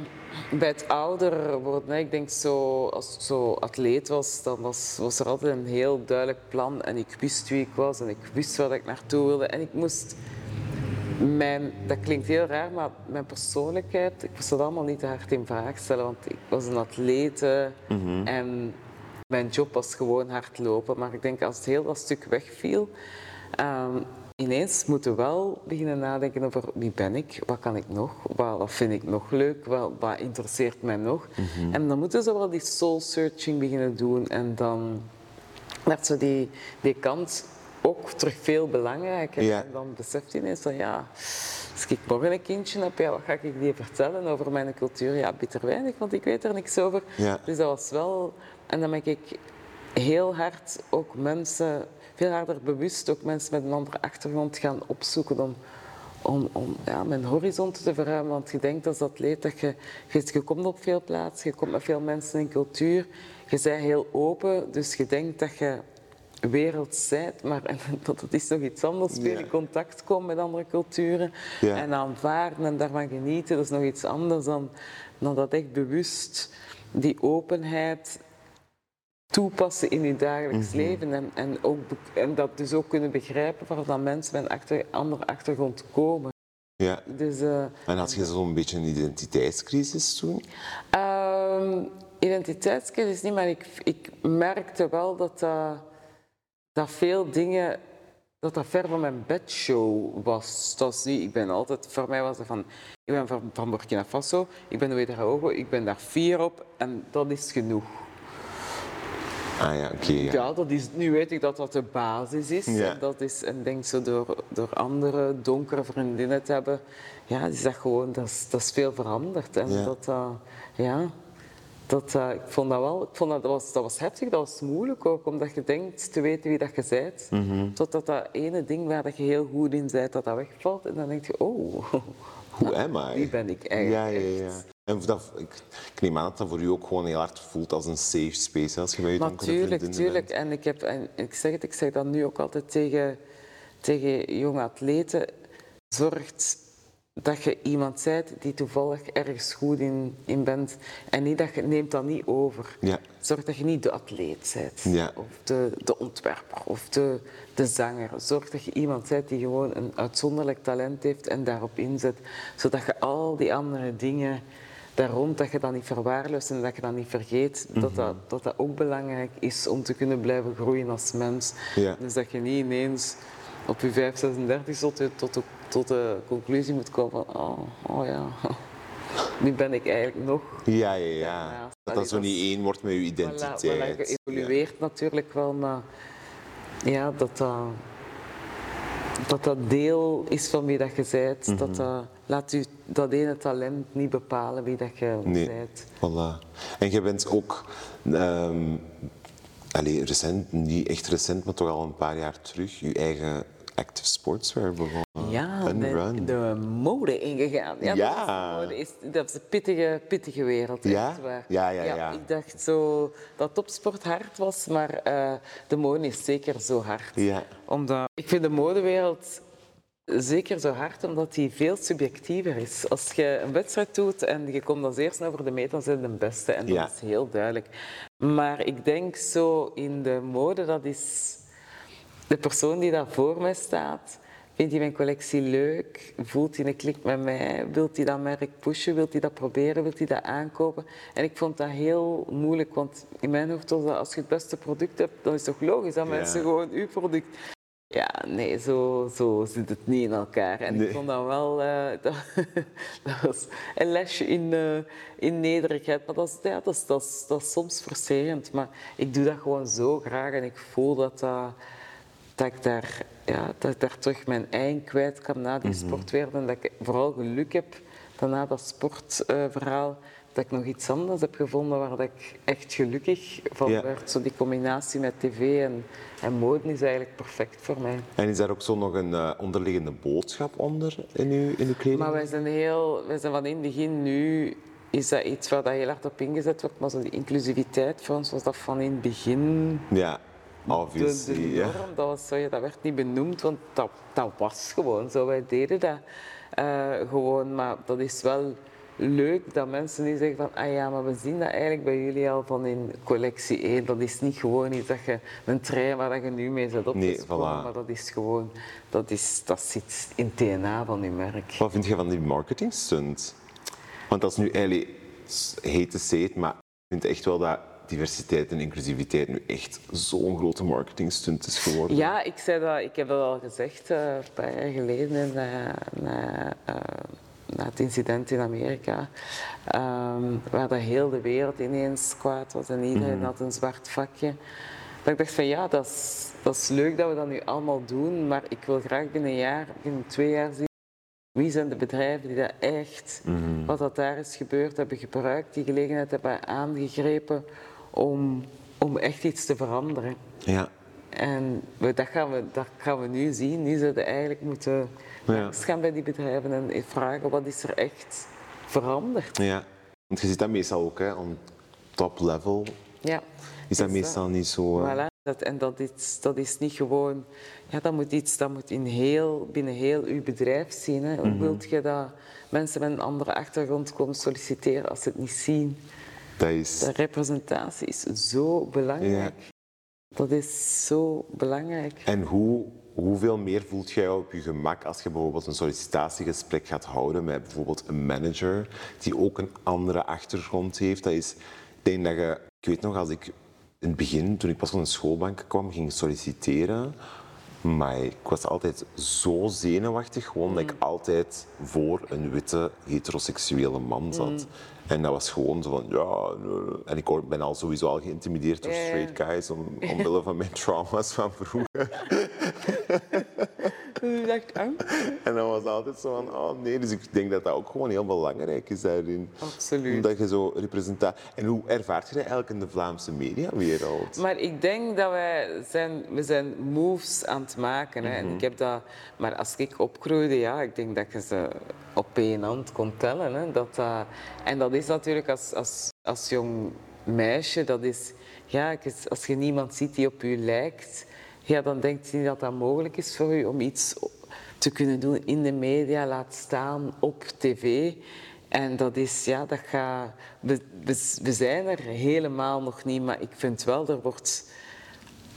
bij het ouder worden. Ik denk zo, als ik zo atleet was, dan was, was er altijd een heel duidelijk plan. En ik wist wie ik was en ik wist waar ik naartoe wilde. En ik moest mijn, dat klinkt heel raar, maar mijn persoonlijkheid, ik moest dat allemaal niet te hard in vraag stellen. Want ik was een atlete en mijn job was gewoon hardlopen. Maar ik denk als het heel dat stuk wegviel, ehm, ineens moeten we wel beginnen nadenken over wie ben ik, wat kan ik nog, wat, wat vind ik nog leuk, wat, wat interesseert mij nog. En dan moeten ze wel die soul searching beginnen doen en dan werd zo die, die kant ook terug veel belangrijker. Ja. En dan beseft je ineens van ja, als ik morgen een kindje heb, ja, wat ga ik die vertellen over mijn cultuur? Ja, bitter weinig, want ik weet er niks over. Ja. Dus dat was wel... En dan ben ik heel hard ook mensen, veel harder bewust ook mensen met een andere achtergrond gaan opzoeken om, om, om ja, mijn horizon te verruimen. Want je denkt als atleet dat je, je, je komt op veel plaatsen, je komt met veel mensen in cultuur, je bent heel open, dus je denkt dat je werelds bent, maar dat het is nog iets anders. Veel in contact komen met andere culturen en aanvaarden en daarvan genieten, dat is nog iets anders dan, dan dat echt bewust die openheid toepassen in je dagelijks Mhm. leven en, en, ook, en dat dus ook kunnen begrijpen waar dan mensen met een achter, andere achtergrond komen. Ja. Dus, eh, En had je zo'n beetje een identiteitscrisis toen? Ehm, identiteitscrisis niet, maar ik, ik merkte wel dat, dat, dat veel dingen, dat dat ver van mijn bedshow was. Dat is niet, ik ben altijd, voor mij was het van, ik ben van, van Burkina Faso, ik ben de Wederhogo, ik ben daar fier op en dat is genoeg. Ah ja, oké. ja. Ja, dat is, nu weet ik dat dat de basis is. Ja. En dat is, en denk zo door, door andere donkere vriendinnen te hebben, ja, is dat gewoon, dat is, dat is veel veranderd. En Ja. dat, eh, ja, dat, eh, ik vond dat wel, ik vond dat, dat, was, dat was heftig, dat was moeilijk ook, omdat je denkt te weten wie dat je bent. Mhm. Totdat dat ene ding waar dat je heel goed in bent, dat dat wegvalt. En dan denk je, oh, Who am I? wie ben ik eigenlijk ja, ja. En dat, ik, ik neem aan dat dat voor u ook gewoon heel hard voelt als een safe space als je bij je donkere Natuurlijk, tuurlijk. bent. En ik, heb, en ik zeg het, ik zeg dat nu ook altijd tegen, tegen jonge atleten. Zorg dat je iemand bent die toevallig ergens goed in, in bent. En niet dat je, neemt dat niet over. Ja. Zorg dat je niet de atleet bent. Ja. Of de, de ontwerper. Of de, de zanger. Zorg dat je iemand bent die gewoon een uitzonderlijk talent heeft en daarop inzet. Zodat je al die andere dingen daar rond, dat je dat niet verwaarloost en dat je dat niet vergeet. Mhm. dat, dat, dat dat ook belangrijk is om te kunnen blijven groeien als mens. Ja. Dus dat je niet ineens op je 5, 36 tot, de- tot, de, tot de conclusie moet komen van oh, oh ja, nu ben ik eigenlijk nog. Ja, ja, ja. Ja, Dat dat zo niet één wordt met je Voilà, identiteit. voilà, geëvolueerd natuurlijk wel, maar ja, dat dat, dat dat deel is van wie dat je bent. Mhm. dat, dat, laat u dat ene talent niet bepalen wie dat je Nee, bent. voilà. En je bent ook, allee, recent, niet echt recent, maar toch al een paar jaar terug, je eigen active sportswear begonnen. Ja, de, run. de mode ingegaan. Ja, Ja. Dat, is, de mode. Is, dat is een pittige, pittige wereld. Ja? Echt waar. Ja, ja, ja. Ik dacht zo dat topsport hard was, maar eh, de mode is zeker zo hard. Ja. Omdat, ik vind de modewereld zeker zo hard, omdat die veel subjectiever is. Als je een wedstrijd doet en je komt als eerste over de meet, dan zijn de beste. En dat Ja. is heel duidelijk. Maar ik denk zo in de mode, dat is de persoon die daar voor mij staat. Vindt hij mijn collectie leuk? Voelt hij een klik met mij? Wilt hij dat merk pushen? Wilt hij dat proberen? Wilt hij dat aankopen? En ik vond dat heel moeilijk, want in mijn hoofd was dat als je het beste product hebt, dan is het toch logisch dat Ja. mensen gewoon uw product ja, nee, zo, zo zit het niet in elkaar. En Nee. ik vond dat wel... eh, dat, dat was een lesje in, eh, in nederigheid. Maar dat is, ja, dat, is, dat, is, dat is soms frustrerend. Maar ik doe dat gewoon zo graag. En ik voel dat, dat, dat, ik, daar, ja, dat ik daar terug mijn eigen kwijt kan na die sportwereld. En dat ik vooral geluk heb dat na dat sportverhaal... dat ik nog iets anders heb gevonden waar dat ik echt gelukkig van Ja. werd. Zo die combinatie met tv en, en mode is eigenlijk perfect voor mij. En is daar ook zo nog een eh, onderliggende boodschap onder in uw, in uw kleding? Maar wij zijn, heel, wij zijn van in het begin nu is dat iets waar dat heel hard op ingezet wordt, maar zo die inclusiviteit voor ons was dat van in het begin Ja, de, de obviously. norm. Dat, was, dat werd niet benoemd, want dat, dat was gewoon zo. Wij deden dat eh, gewoon, maar dat is wel leuk dat mensen nu zeggen van ah ja, maar we zien dat eigenlijk bij jullie al van in collectie 1. Dat is niet gewoon iets dat je een trein waar dat je nu mee zit Nee, opgesprongen, voilà. maar dat is gewoon, dat, is, dat zit in het DNA van je merk. Wat vind je van die marketing stunt? Want dat is nu eigenlijk say it, maar ik vind echt wel dat diversiteit en inclusiviteit nu echt zo'n grote marketing stunt is geworden. Ja, ik, zei dat, ik heb dat al gezegd eh, een paar jaar geleden na, na, eh, na het incident in Amerika. ehm, waar dat heel de wereld ineens kwaad was en iedereen had een zwart vakje. Dat ik dacht van ja, dat is, dat is leuk dat we dat nu allemaal doen, maar ik wil graag binnen een jaar, binnen twee jaar zien wie zijn de bedrijven die dat echt, wat dat daar is gebeurd, hebben gebruikt, die gelegenheid hebben aangegrepen om, om echt iets te veranderen. Ja. En we, dat, gaan we, dat gaan we nu zien. Nu zouden we eigenlijk moeten Ja. gaan bij die bedrijven en vragen wat is er echt veranderd. ja. Want je ziet dat meestal ook, hè, on top level Ja. is dat meestal niet zo... eh, Voilà. Dat, en dat is, dat is niet gewoon... Ja, dat moet iets dat moet in heel, binnen heel uw bedrijf zien. Hè. Hoe Mhm. wilt je dat mensen met een andere achtergrond komen solliciteren als ze het niet zien? Dat is... De representatie is zo belangrijk. Dat is zo belangrijk. En hoe, hoeveel meer voelt jij op je gemak als je bijvoorbeeld een sollicitatiegesprek gaat houden met bijvoorbeeld een manager die ook een andere achtergrond heeft? Dat is, ik denk dat je, ik weet nog, als ik in het begin, toen ik pas van de schoolbank kwam, ging solliciteren, maar ik was altijd zo zenuwachtig, gewoon dat ik altijd voor een witte heteroseksuele man zat. En dat was gewoon zo van, ja... nee. En ik ben al sowieso al geïntimideerd door straight guys om, omwille van mijn trauma's van vroeger. Dacht, ah, En dan was altijd zo van, oh nee, dus ik denk dat dat ook gewoon heel belangrijk is daarin. Absoluut. Omdat je zo representaat. En hoe ervaart je dat eigenlijk in de Vlaamse mediawereld? Maar ik denk dat wij zijn, we zijn moves aan het maken. Hè. En ik heb dat, maar als ik opgroeide, ja, ik denk dat je ze op één hand kon tellen. Hè. Dat, en dat is natuurlijk als, als, als jong meisje, dat is, ja, als je niemand ziet die op u lijkt, ja, dan denkt niet dat dat mogelijk is voor u om iets te kunnen doen in de media, laat staan op tv. En dat is, ja, dat gaat... We, we, we zijn er helemaal nog niet, maar ik vind wel, er wordt...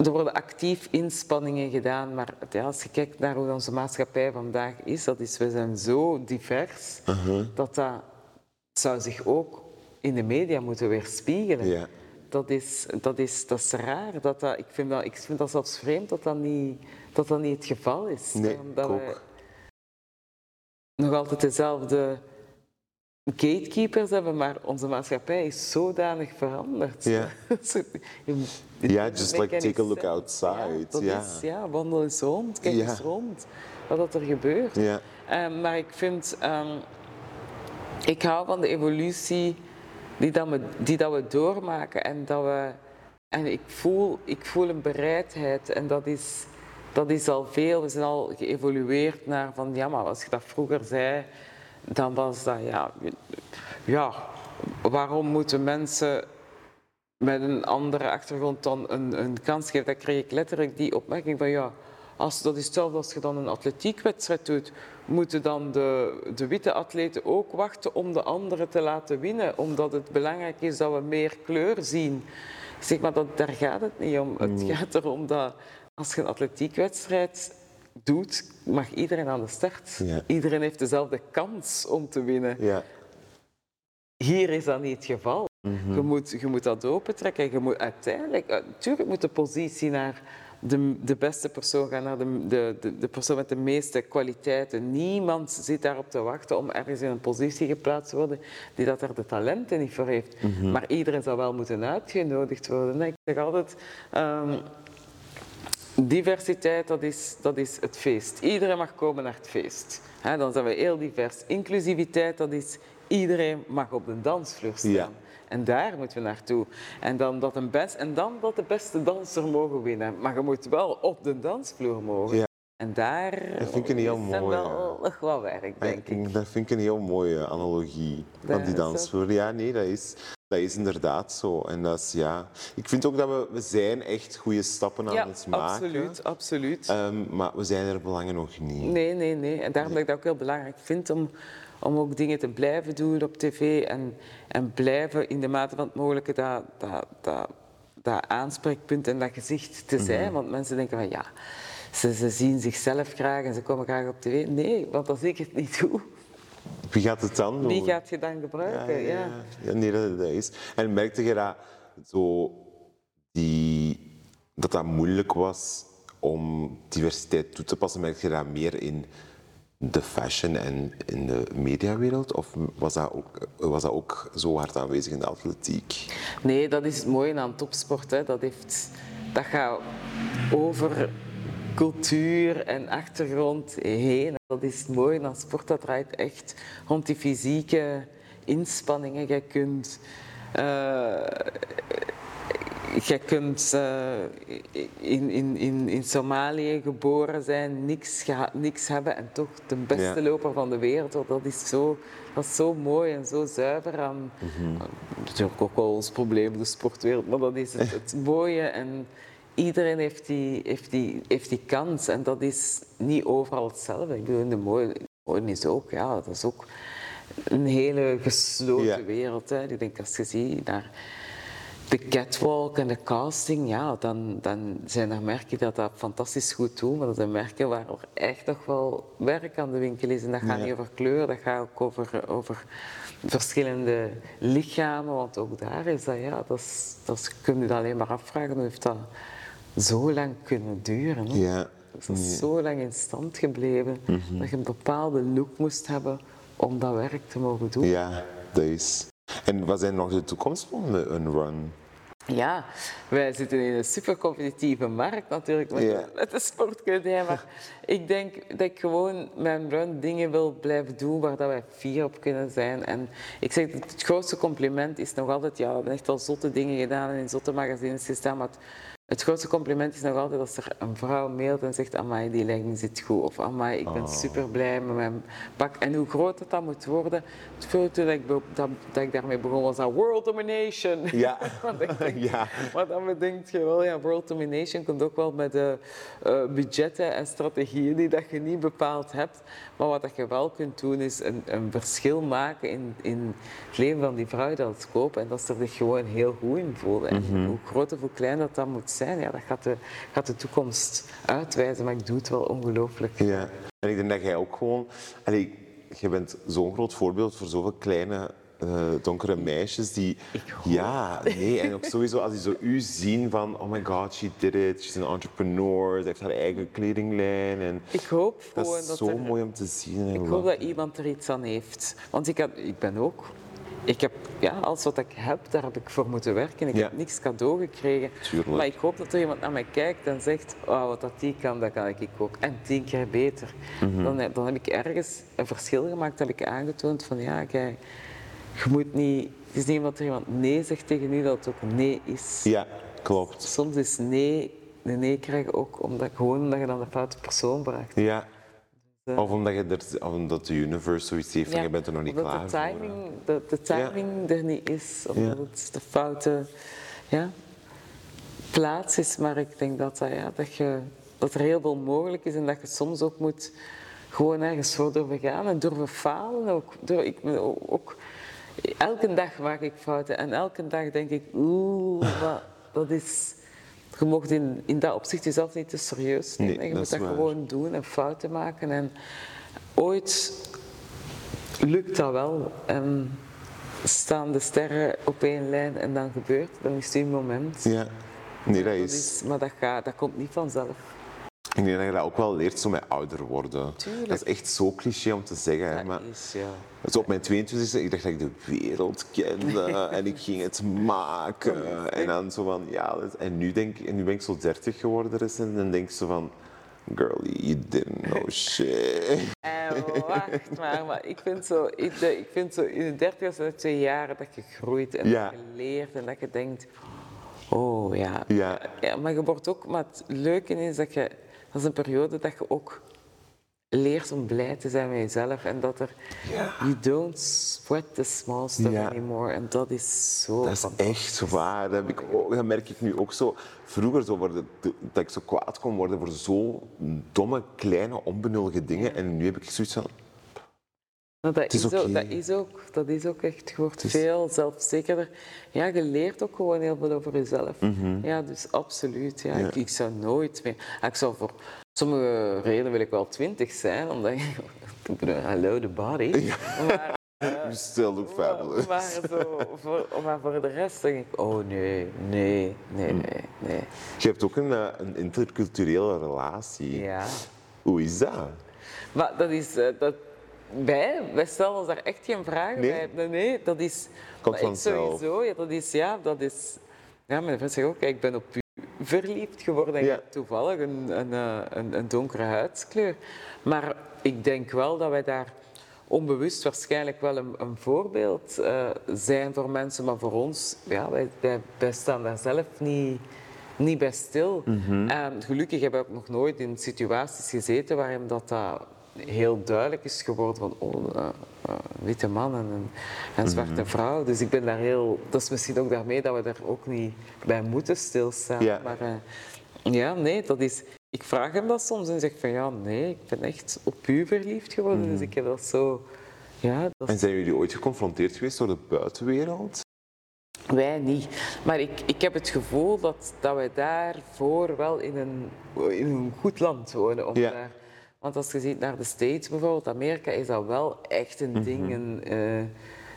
Er worden actief inspanningen gedaan, maar ja, als je kijkt naar hoe onze maatschappij vandaag is, dat is we zijn zo divers, dat dat zou zich ook in de media moeten weerspiegelen. Ja. Dat is, dat is, dat is raar. Dat dat, ik, vind dat, ik vind dat zelfs vreemd dat dat niet, dat dat niet het geval is. Nee, Omdat we ook. nog altijd dezelfde gatekeepers hebben, maar onze maatschappij is zodanig veranderd. Ja. Het just like take a look outside, Ja, dat is, ja, wandel eens rond, kijk eens rond. Wat dat er gebeurt. Ja. Eh, maar ik vind, ehm, ik hou van de evolutie die, dat we, die dat we doormaken. En, dat we, en ik, voel, ik voel een bereidheid. En dat is, dat is al veel. We zijn al geëvolueerd naar van, ja, maar als je dat vroeger zei, dan was dat, ja, ja waarom moeten mensen met een andere achtergrond dan een, een kans geven? Dan kreeg ik letterlijk die opmerking van, ja, als, dat is hetzelfde als je dan een atletiekwedstrijd doet, moeten dan de, de witte atleten ook wachten om de anderen te laten winnen, omdat het belangrijk is dat we meer kleur zien. Ik zeg maar, dat, daar gaat het niet om. Het gaat erom dat als je een atletiekwedstrijd doet, mag iedereen aan de start. Iedereen heeft dezelfde kans om te winnen. Ja. Hier is dat niet het geval. je, moet, je moet dat opentrekken. Je moet uiteindelijk, natuurlijk eh, moet de positie naar de, de beste persoon gaan, naar de, de, de, persoon met de meeste kwaliteiten. Niemand zit daarop te wachten om ergens in een positie geplaatst te worden die dat er de talenten niet voor heeft. Maar iedereen zou wel moeten uitgenodigd worden. Ik zeg altijd, um, Diversiteit, dat is, dat is het feest. Iedereen mag komen naar het feest. dan zijn we heel divers. Inclusiviteit, dat is iedereen mag op de dansvloer staan. Ja. En daar moeten we naartoe. En dan, dat een best, en dan dat de beste danser mogen winnen. Maar je moet wel op de dansvloer mogen. Ja. En daar dat vind ik een heel is mooi, wel nog wat werk, denk ik. Dat vind ik een heel mooie analogie van die dansvloer. Ja, nee, dat is, dat is inderdaad zo. En dat is, ja... Ik vind ook dat we, we zijn echt goede stappen aan het maken. absoluut, absoluut. Um, maar we zijn er belangen nog niet. Nee, nee, nee. En daarom dat ik dat ook heel belangrijk vind om, om ook dingen te blijven doen op tv en, en blijven in de mate van het mogelijke dat, dat, dat, dat aanspreekpunt en dat gezicht te zijn. Mm -hmm. Want mensen denken van ja, ze, ze zien zichzelf graag en ze komen graag op tv. Nee, want zie ik het niet goed. Wie gaat het dan doen? Wie gaat je dan gebruiken? Ja, ja, ja. nee, dat, dat, is. En merkte je dat, zo die, dat dat moeilijk was om diversiteit toe te passen? Merkte je dat meer in de fashion en in de mediawereld? Of was dat, ook, was dat ook zo hard aanwezig in de atletiek? Nee, dat is het mooie aan topsport. Hè. Dat, heeft, dat gaat over cultuur en achtergrond heen. Dat is mooi aan sport, dat draait echt rond die fysieke inspanningen. Je kunt, uh, je kunt uh, in, in, in, in Somalië geboren zijn, niks, niks hebben en toch de beste ja. loper van de wereld. Dat is, zo, dat is zo mooi en zo zuiver aan. Mm -hmm. Natuurlijk ook wel ons probleem, de sportwereld, maar dat is het, het mooie. En, iedereen heeft die, heeft, die, heeft die kans en dat is niet overal hetzelfde. Ik bedoel, in de mode, is ook, ja, dat is ook een hele gesloten ja. wereld. Hè. Ik denk, als je ziet naar de catwalk en de casting, ja, dan, dan zijn er merken dat dat fantastisch goed doen, maar dat zijn merken waar er echt nog wel werk aan de winkel is. En dat gaat ja. niet over kleur, dat gaat ook over, over verschillende lichamen, want ook daar is dat, ja, dat, is, dat kun je dat alleen maar afvragen, hoe heeft dat zo lang kunnen duren. Hè? Ja. Dat is zo lang in stand gebleven mm -hmm. dat je een bepaalde look moest hebben om dat werk te mogen doen. Ja, dat is. En wat zijn nog de toekomstplannen, een run? Ja, wij zitten in een super competitieve markt natuurlijk met, Ja. met de sportkunde. Maar ik denk dat ik gewoon mijn run dingen wil blijven doen waar dat wij fier op kunnen zijn. En ik zeg, dat het grootste compliment is nog altijd, ja, we hebben echt al zotte dingen gedaan en in zotte magazines gestaan, maar het, het grootste compliment is nog altijd als er een vrouw mailt en zegt, amai, die legging zit goed. Of amai, ik ben Oh. super blij met mijn pak. En hoe groot dat, dat moet worden. Het toen ik, dat, dat ik daarmee begon, was dat world domination. Ja. Want ik denk- ja. maar dan bedenk je wel, ja, world domination komt ook wel met de eh, budgetten en strategieën die dat je niet bepaald hebt. Maar wat dat je wel kunt doen, is een, een verschil maken in, in het leven van die vrouw dat het koopt. En dat ze er zich gewoon heel goed in voelen. En hoe groot of hoe klein dat dat moet zijn, ja, dat gaat de, gaat de toekomst uitwijzen. Maar ik doe het wel ongelooflijk. Ja. En ik denk dat jij ook gewoon... Allee, je bent zo'n groot voorbeeld voor zoveel kleine, eh, donkere meisjes die... Ja, nee. En ook sowieso als die zo u zien van... Oh my god, she did it. She's an entrepreneur. Ze heeft haar eigen kledinglijn. En Ik hoop dat gewoon is dat zo er... mooi om te zien. Ik hoop dat iemand er iets aan heeft. Want ik, ik ben ook... Ik heb, ja, alles wat ik heb, daar heb ik voor moeten werken. Ik Ja. heb niks cadeau gekregen. Tuurlijk. Maar ik hoop dat er iemand naar mij kijkt en zegt, oh, wat dat die kan, dat kan ik ook. En tien keer beter. Mhm. dan, dan heb ik ergens een verschil gemaakt, heb ik aangetoond van, ja, kijk, je moet niet... Het is niet omdat er iemand nee zegt tegen u, dat het ook nee is. Ja, klopt. Soms is nee een nee krijgen ook omdat, gewoon omdat je dan de foute persoon bracht. Ja. Dus, Of omdat, je er, omdat de universe zoiets heeft van je bent er nog niet klaar de voor. timing, de, de timing er niet is, omdat Ja. het de foute ja, plaats is. Maar ik denk dat, dat, ja, dat, je, dat er heel veel mogelijk is en dat je soms ook moet gewoon ergens voor durven gaan en durven falen. Ook, Door- ik, ook, elke dag maak ik fouten en elke dag denk ik, oeh, maar dat is... Je mocht in, in dat opzicht jezelf niet te serieus nemen. Nee, je dat moet dat waar. gewoon doen en fouten maken. En ooit lukt dat wel. En staan de sterren op één lijn en dan gebeurt het. Dan is het een moment. Ja. Nee, dat is, maar dat, gaat, dat komt niet vanzelf. Ik denk dat je dat ook wel leert zo met ouder worden. Tuurlijk. Dat is echt zo cliché om te zeggen. Hè, Dat maar is, ja. op mijn 22e, ik dacht dat ik de wereld kende en ik ging het maken. En dan zo van, ja... En nu, denk, en nu ben ik zo 30 geworden recent en dan denk ik zo van... Girl, you didn't know shit. En wacht maar, maar ik vind zo, ik, de- ik vind zo in de dertigste twee jaren dat je groeit en Ja. dat je leert en dat je denkt, oh ja. Ja. ja. Maar je wordt ook, maar het leuke is dat je, dat is een periode dat je ook leert om blij te zijn met jezelf en dat er, you don't sweat the small stuff Ja. anymore en dat is zo Dat is echt waar. Dat, heb ik ook, dat merk ik nu ook zo. Vroeger zo worden, dat ik zo kwaad kon worden voor zo domme, kleine, onbenullige dingen. En nu heb ik zoiets van... Dat, is is ook, dat, is ook, dat is ook echt, je wordt is- veel zelfzekerder. Ja, je leert ook gewoon heel veel over jezelf. Ja, dus absoluut. Ja. Mhm. Ja. Ik, ik zou nooit meer... ah, Ik zou voor sommige redenen wil ik wel twintig zijn, omdat. Ik hello, the body. Maar, You still look fabulous. maar, zo, voor, maar voor de rest denk ik, oh nee, nee, nee, Mm. nee, nee. Je hebt ook een, eh, een interculturele relatie. Ja. Hoe is dat? Maar dat is... eh, dat, wij, wij stellen ons daar echt geen vragen Nee? bij. Nee, nee, dat is... Komt sowieso, ja, dat is... Ja, dat is... Ja, mijn vriend zegt ook, kijk, ik ben op u verliefd geworden. En Ja. toevallig een, een, eh, een, een donkere huidskleur. Maar ik denk wel dat wij daar onbewust waarschijnlijk wel een, een voorbeeld eh, zijn voor mensen. Maar voor ons, ja, wij, wij, wij staan daar zelf niet, niet bij stil. En gelukkig heb ik ook nog nooit in situaties gezeten waarin dat, dat heel duidelijk is geworden van oh, eh, eh, witte man en een, en zwarte vrouw. Dus ik ben daar heel... Dat is misschien ook daarmee dat we daar ook niet bij moeten stilstaan. Ja. Maar eh, ja, nee, dat is... Ik vraag hem dat soms en zeg van ja, nee, ik ben echt op u verliefd geworden. Dus ik heb dat zo... Ja, dat En zijn jullie ooit geconfronteerd geweest door de buitenwereld? Wij niet. Maar ik, ik heb het gevoel dat, dat wij daarvoor wel in een, in een goed land wonen. Om Ja. daar, want als je ziet naar de States bijvoorbeeld, Amerika is dat wel echt een ding, een, eh,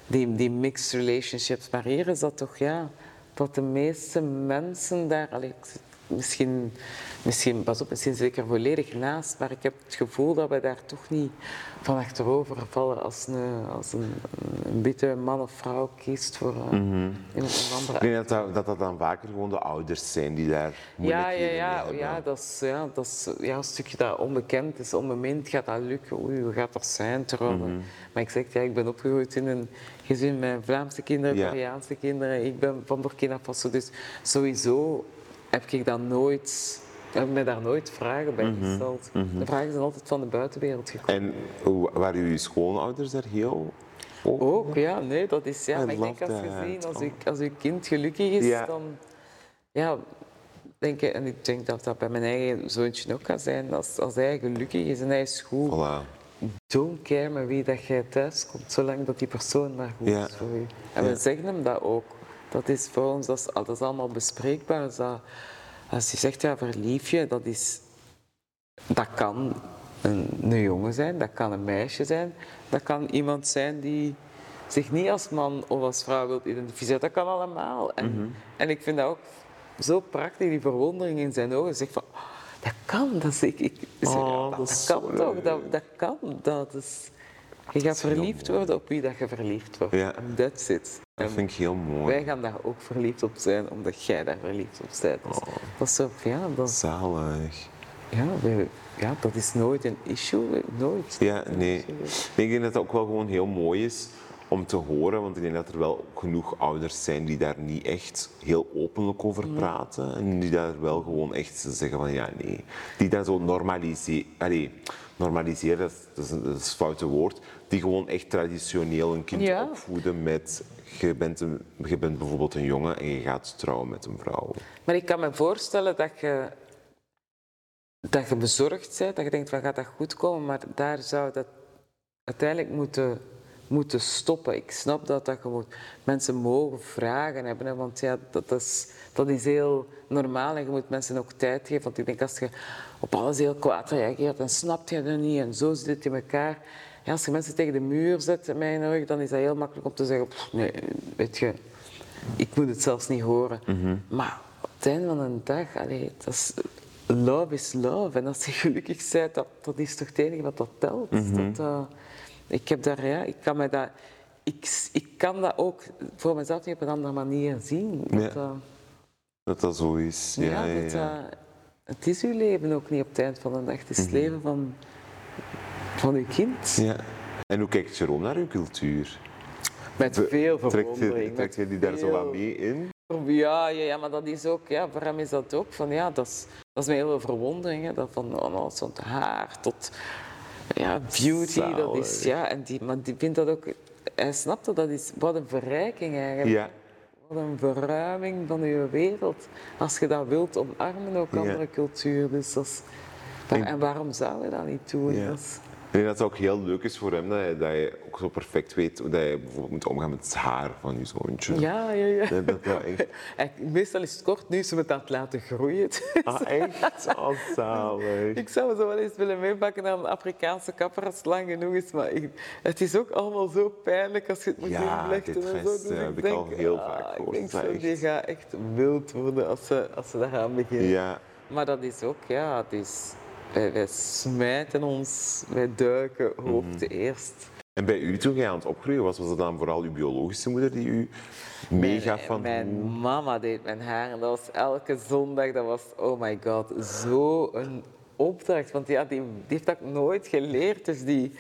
die, die mixed relationships. Maar hier is dat toch, ja, dat de meeste mensen daar, allee, ik zit misschien, misschien, pas op, misschien zit ik er volledig naast, maar ik heb het gevoel dat wij daar toch niet van achterover vallen als een, als een, een witte man of vrouw kiest voor eh, in een andere Ik denk dat dat, dat dan vaker gewoon de ouders zijn die daar ja, ja, ja, hebben. ja, dat is, ja, dat is ja, een stukje dat onbekend is, onbemind. Gaat dat lukken? Oei, hoe gaat dat zijn? Terwijl, Mhm. Maar ik zeg, ja, ik ben opgegroeid in een gezin met Vlaamse kinderen, Ja. Koreaanse kinderen. Ik ben van Burkina Faso, dus sowieso heb ik dat nooit, heb ik me daar nooit vragen bij Mhm. gesteld. De vragen zijn altijd van de buitenwereld gekomen. En waren jullie schoonouders daar heel open? Ook, ja, nee, dat is ja. I Maar ik denk als je ziet, als je, als je kind gelukkig is, dan ja, denk ik, en ik denk dat dat bij mijn eigen zoontje ook kan zijn, als, als hij gelukkig is en hij is goed, Voilà. don't care met wie dat jij thuis komt, zolang dat die persoon maar goed is voor je. En we zeggen hem dat ook. Dat is voor ons, dat is, dat is allemaal bespreekbaar. Dus dat, als je zegt, ja, verlief je, dat is... Dat kan een, een jongen zijn, dat kan een meisje zijn, dat kan iemand zijn die zich niet als man of als vrouw wil identificeren. Dat kan allemaal. En, Mhm. en ik vind dat ook zo prachtig, die verwondering in zijn ogen. Zeg van, "Oh, dat kan, dat ik, ik, zeg, Oh, dat, dat kan toch, dat, dat kan. Dat is, je gaat verliefd worden op wie dat je verliefd wordt. Ja. En that's it. Dat En vind ik heel mooi. wij gaan daar ook verliefd op zijn, omdat jij daar verliefd op bent. Dus dat is zo, ja, dat, Zalig. ja, we- ja, dat is nooit een issue. Nooit. Ja, nee. Nee, Ik denk dat het ook wel gewoon heel mooi is om te horen, want ik denk dat er wel genoeg ouders zijn die daar niet echt heel openlijk over praten. En die daar wel gewoon echt zeggen van ja, nee. Die daar zo normaliseren. Allee, normaliseren, dat is, dat is, een, dat is een foute woord. Die gewoon echt traditioneel een kind Ja. opvoeden met je bent, een, je bent bijvoorbeeld een jongen en je gaat trouwen met een vrouw. Maar ik kan me voorstellen dat je, dat je bezorgd bent, dat je denkt van gaat dat goed komen, maar daar zou dat uiteindelijk moeten, moeten stoppen. Ik snap dat, dat je moet, mensen mogen vragen hebben, hè, want ja, dat, is, dat is heel normaal en je moet mensen ook tijd geven. Want ik denk als je op alles heel kwaad reageert, dan snapt je dat niet en zo zit het in elkaar. Ja, als je mensen tegen de muur zet, in mijn ogen, dan is dat heel makkelijk om te zeggen, "Pff, nee, weet je, ik moet het zelfs niet horen. Maar op het einde van de dag, allee, dat is, love is love. En als je gelukkig bent, dat, dat is toch het enige wat dat telt. dat, eh, ik heb daar, ja, ik kan me dat, ik, ik kan dat ook voor mezelf niet op een andere manier zien. Dat, Ja. eh, Dat dat zo is. Ja, dat, het is uw leven ook niet op het eind van de dag. Het is het leven van, van uw kind. Ja. En hoe kijkt Jerome naar uw cultuur? Met veel verwondering. je, trekt je die daar zo wat mee in? Ja, ja, ja, maar dat is ook, ja, voor hem is dat ook van, ja, dat is, dat is heel veel verwondering. Hè, dat van, oh, nou, haar tot ja, beauty, dat is, ja, en die, maar die vindt dat ook, hij snapt dat, dat is, wat een verrijking eigenlijk. Ja. Wat een verruiming van je wereld. Als je dat wilt omarmen, ook Ja. andere cultuur. Dus dat is, En- en waarom zou je dat niet doen? Ja. Dat is- Ik denk dat het ook heel leuk is voor hem dat je, dat je ook zo perfect weet hoe dat je bijvoorbeeld moet omgaan met het haar van je zoontje. ja, ja, ja. Dat, dat, dat echt... Meestal is het kort, nu is ze het aan het laten groeien. Ah, echt? Oh, zalig. Ik zou zo wel eens willen meepakken naar een Afrikaanse kapper als het lang genoeg is, maar ik- het is ook allemaal zo pijnlijk als je het moet Ja, invlechten dit en zo. Dus eh, ik heb ik denk, al heel ah, vaak Ik gehoord, denk dat zo, die gaat echt wild worden als ze, als ze daaraan beginnen. Ja. Maar dat is ook, ja, het is, wij, wij smijten ons, wij duiken hoofd Mhm. eerst. En bij u toen jij aan het opgroeien was, was het dan vooral uw biologische moeder die u meegaf van Mijn mama deed mijn haar en dat was elke zondag, dat was, oh my god, zo een opdracht. Want ja, die, die heeft dat nooit geleerd. Dus die,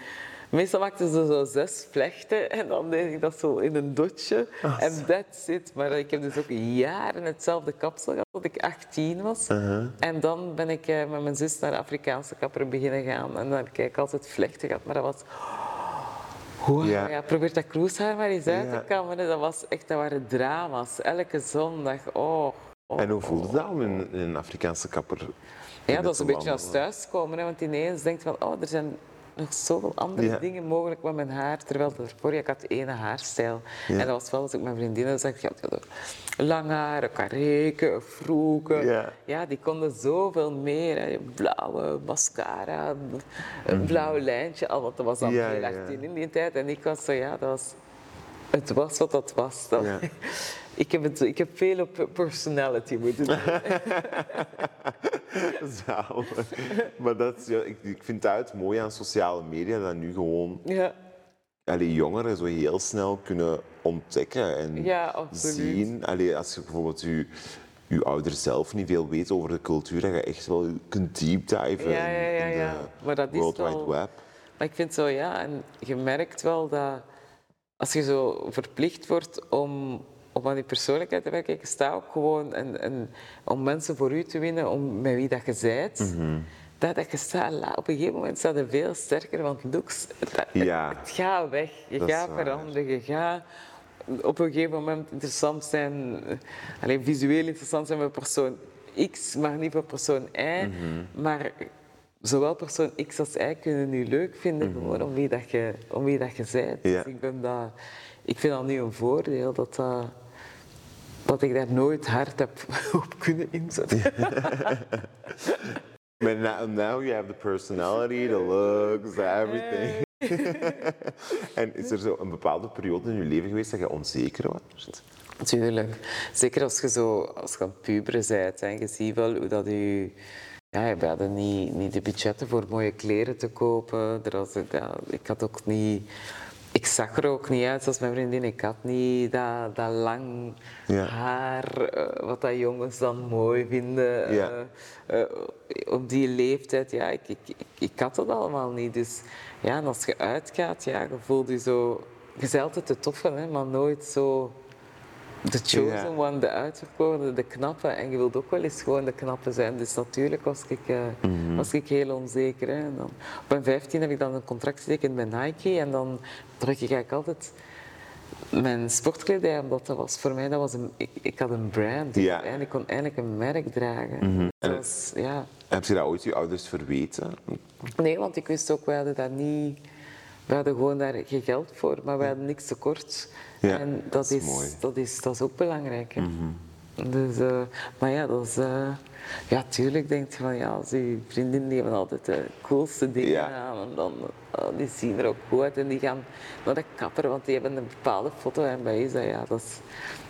meestal maakte ze zo zes vlechten en dan deed ik dat zo in een dotje. En that's it. Maar ik heb dus ook jaren hetzelfde kapsel gehad tot ik 18 was. En dan ben ik eh, met mijn zus naar de Afrikaanse kapper beginnen gaan. En dan heb ik altijd vlechten gehad. Maar dat was... Wow, Ja. ja. probeer dat kroeshaar maar eens uit te kammen. Dat, was echt, dat waren drama's. Elke zondag. Oh, oh. En hoe voelde dat om in, in een Afrikaanse kapper Ja, dat is een beetje als thuiskomen. Hè, want ineens denkt van, oh, er zijn nog zoveel andere Ja. dingen mogelijk met mijn haar. Terwijl daarvoor, ja, ik had ene haarstijl. Ja. En dat was wel als ik mijn vriendinnen zag, ja, lang haar, kareken, vroeken. Ja. ja, die konden zoveel meer. Hè. Blauwe mascara, een blauw lijntje. Al, want dat was Mhm. Ja, heel erg in die tijd. En ik was zo, ja, dat was... Het was wat dat was. Dat-. ik, heb het, ik heb veel op personality moeten doen. Maar dat is, ja, ik, ik vind het uit mooi aan sociale media dat nu gewoon ja. allee, jongeren zo heel snel kunnen ontdekken en Ja, zien. Allee, als je bijvoorbeeld je, je ouders zelf niet veel weet over de cultuur, dat je echt wel kunt deep diven Ja, ja, ja, in, in ja. de Maar dat is World Wide wel- Web. Maar ik vind zo, ja, en je merkt wel dat als je zo verplicht wordt om, om aan die persoonlijkheid te werken, je staat ook gewoon en, en, om mensen voor u te winnen, om met wie dat je bent. Mhm. Dat, dat je staat, op een gegeven moment staat er veel sterker, want looks, dat, Ja. het gaat weg. Je Dat gaat veranderen, je gaat op een gegeven moment interessant zijn, eh, alleen visueel interessant zijn voor persoon X, maar niet voor persoon Y. Mhm. Maar zowel persoon X als Y kunnen u leuk vinden, gewoon om wie, dat je, om wie dat je bent. Mhm. Ja. Dus ik, ben dat, ik vind dat nu een voordeel, dat, dat, dat ik daar nooit hard heb op kunnen inzetten. But now, now you have the personality, the looks, everything. en is er zo een bepaalde periode in je leven geweest dat je onzeker was? Tuurlijk. Zeker als je zo als je aan puberen bent en je ziet wel hoe dat je... Ja, we hadden niet, niet de budgetten voor mooie kleren te kopen. Er was, ja, ik had ook niet... Ik zag er ook niet uit zoals mijn vriendin. Ik had niet dat, dat lang Ja. haar, eh, wat dat jongens dan mooi vinden. Ja. eh, eh, op die leeftijd, ja, ik, ik, ik, ik had dat allemaal niet. Dus ja, en als je uitgaat, ja, je voelt je zo je bent altijd de toffe, hè, maar nooit zo de chosen Ja. one, de uitverkoren, de knappe. En je wilt ook wel eens gewoon de knappe zijn. Dus natuurlijk was ik, eh, Mhm. was ik heel onzeker. Hè. En dan, op mijn 15 heb ik dan een contract getekend met Nike. En dan trok ik eigenlijk altijd mijn sportkledij, omdat dat was voor mij, dat was een, ik, ik had een brand. Ja. En ik kon eindelijk een merk dragen. En- Dat was, ja. Heb je dat ooit je ouders verweten? Nee, want ik wist ook, wij hadden dat niet... We hadden gewoon daar geen geld voor, maar we hadden niks tekort. Ja, en dat, dat is is, mooi. dat, is, dat is ook belangrijk. Hè. Dus, eh, maar ja, dat is... eh, ja, tuurlijk denk je van, ja, als je vriendinnen die hebben altijd de coolste dingen Ja. aan. En dan, eh, die zien er ook goed uit en die gaan naar de kapper, want die hebben een bepaalde foto. En bij is dat, ja, dat is...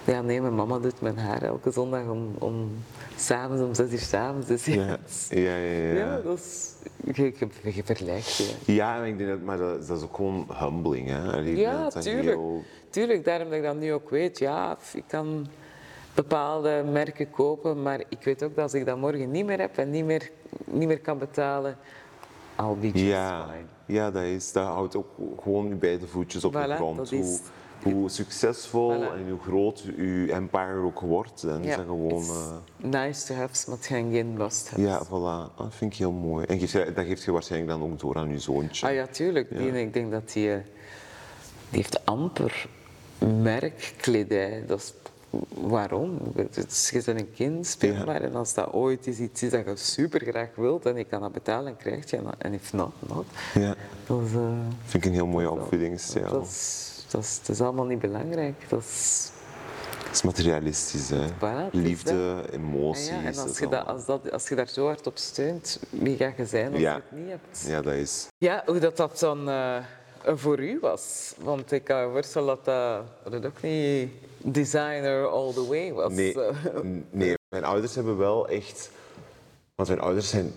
Ja, nee, mijn mama doet mijn haar elke zondag om, om s'avonds, om zes uur s'avonds. Dus ja, Ja, ja, ja. ja. dat is... Je, je, je vergelijkt je. Ja, maar ik denk dat, maar dat, dat is ook gewoon humbling. Hè? Ja, tuurlijk. heel- Tuurlijk, daarom dat ik dat nu ook weet. Ja, ik kan bepaalde merken kopen, maar ik weet ook dat als ik dat morgen niet meer heb en niet meer, niet meer kan betalen, I'll be Ja, fine. ja dat, is, dat houdt ook gewoon je beide voetjes op de grond. Hoe, hoe succesvol Voilà. en hoe groot je empire ook wordt. Is dat gewoon... eh, nice to have, maar het gaan geen must-haves. ja, voilà. Dat vind ik heel mooi. En dat geeft je waarschijnlijk dan ook door aan je zoontje. Ah ja, tuurlijk. Die, ik denk dat die, eh, die heeft amper merkkledij. Dat is, waarom? Het is- Je bent een kind, speel maar. En als dat ooit is iets is dat je super graag wilt en ik kan dat betalen, dan krijg je dat. En if not, not. Ja, Dat is, eh, vind ik een heel mooie opvoedingsstijl. Dat is, dat, is, dat is allemaal niet belangrijk. Dat is, Het is materialistisch, hè. Voilà, het is Liefde, emoties. ja, en als, je dat, als, dat, als je daar zo hard op steunt, wie ga je zijn als Ja. je het niet hebt? Ja, dat is... Ja, hoe dat, dat dan eh, voor u was. Want ik kan me voorstellen dat dat, dat ook niet designer all the way was. Nee, mijn ouders hebben wel echt... Want mijn ouders zijn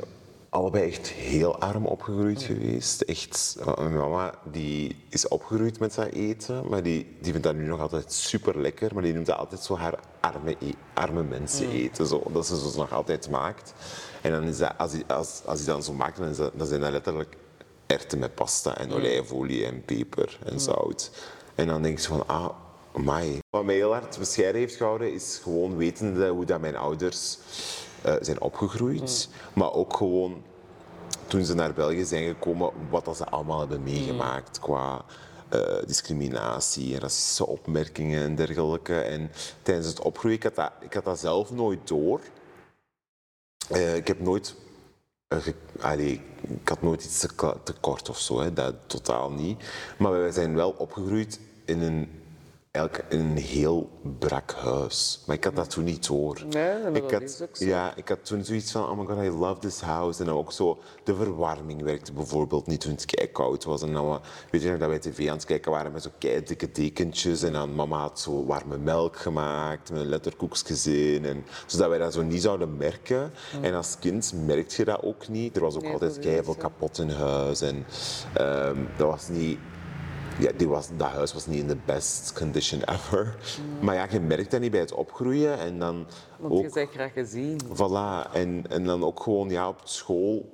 allebei echt heel arm opgegroeid geweest. Echt, eh, mijn mama die is opgegroeid met dat eten, maar die, die vindt dat nu nog altijd super lekker. Maar die noemt dat altijd zo haar arme, e- arme mensen eten, zo, dat ze zo nog altijd maakt. En dan is dat, als hij als, als hij dan zo maakt, dan, is dat, dan zijn dat letterlijk erwten met pasta en olijfolie en peper en zout. En dan denk je van, ah, amai. Wat mij heel hard bescheiden heeft gehouden, is gewoon wetende hoe dat mijn ouders eh, zijn opgegroeid. Maar ook gewoon toen ze naar België zijn gekomen, wat dat ze allemaal hebben meegemaakt qua eh, discriminatie en racistische opmerkingen en dergelijke. En tijdens het opgroeien, ik had dat, ik had dat zelf nooit door. Eh, ik heb nooit... allee, ik had nooit iets te, kort of zo, hè, dat totaal niet. Maar wij zijn wel opgegroeid in een, eigenlijk een heel brak huis. Maar ik had dat toen niet door. Nee, maar ik dat had, is ook zo. Ja, ik had toen zoiets van, oh my god, I love this house. En dan ook zo, de verwarming werkte bijvoorbeeld niet toen het kei koud was. En dan, wa- weet je nog dat wij tv aan het kijken waren met zo kei dikke dekentjes. En dan mama had zo warme melk gemaakt met letterkoekjes in. En, zodat wij dat zo niet zouden merken. En als kind merkte je dat ook niet. Er was ook Nee, altijd kei veel kapot in huis. En ehm, dat was niet... Ja, die was, dat huis was niet in de best condition ever. Maar ja, je merkt dat niet bij het opgroeien. En dan Want ook... je bent graag gezien. Voilà, en, en dan ook gewoon ja, op school,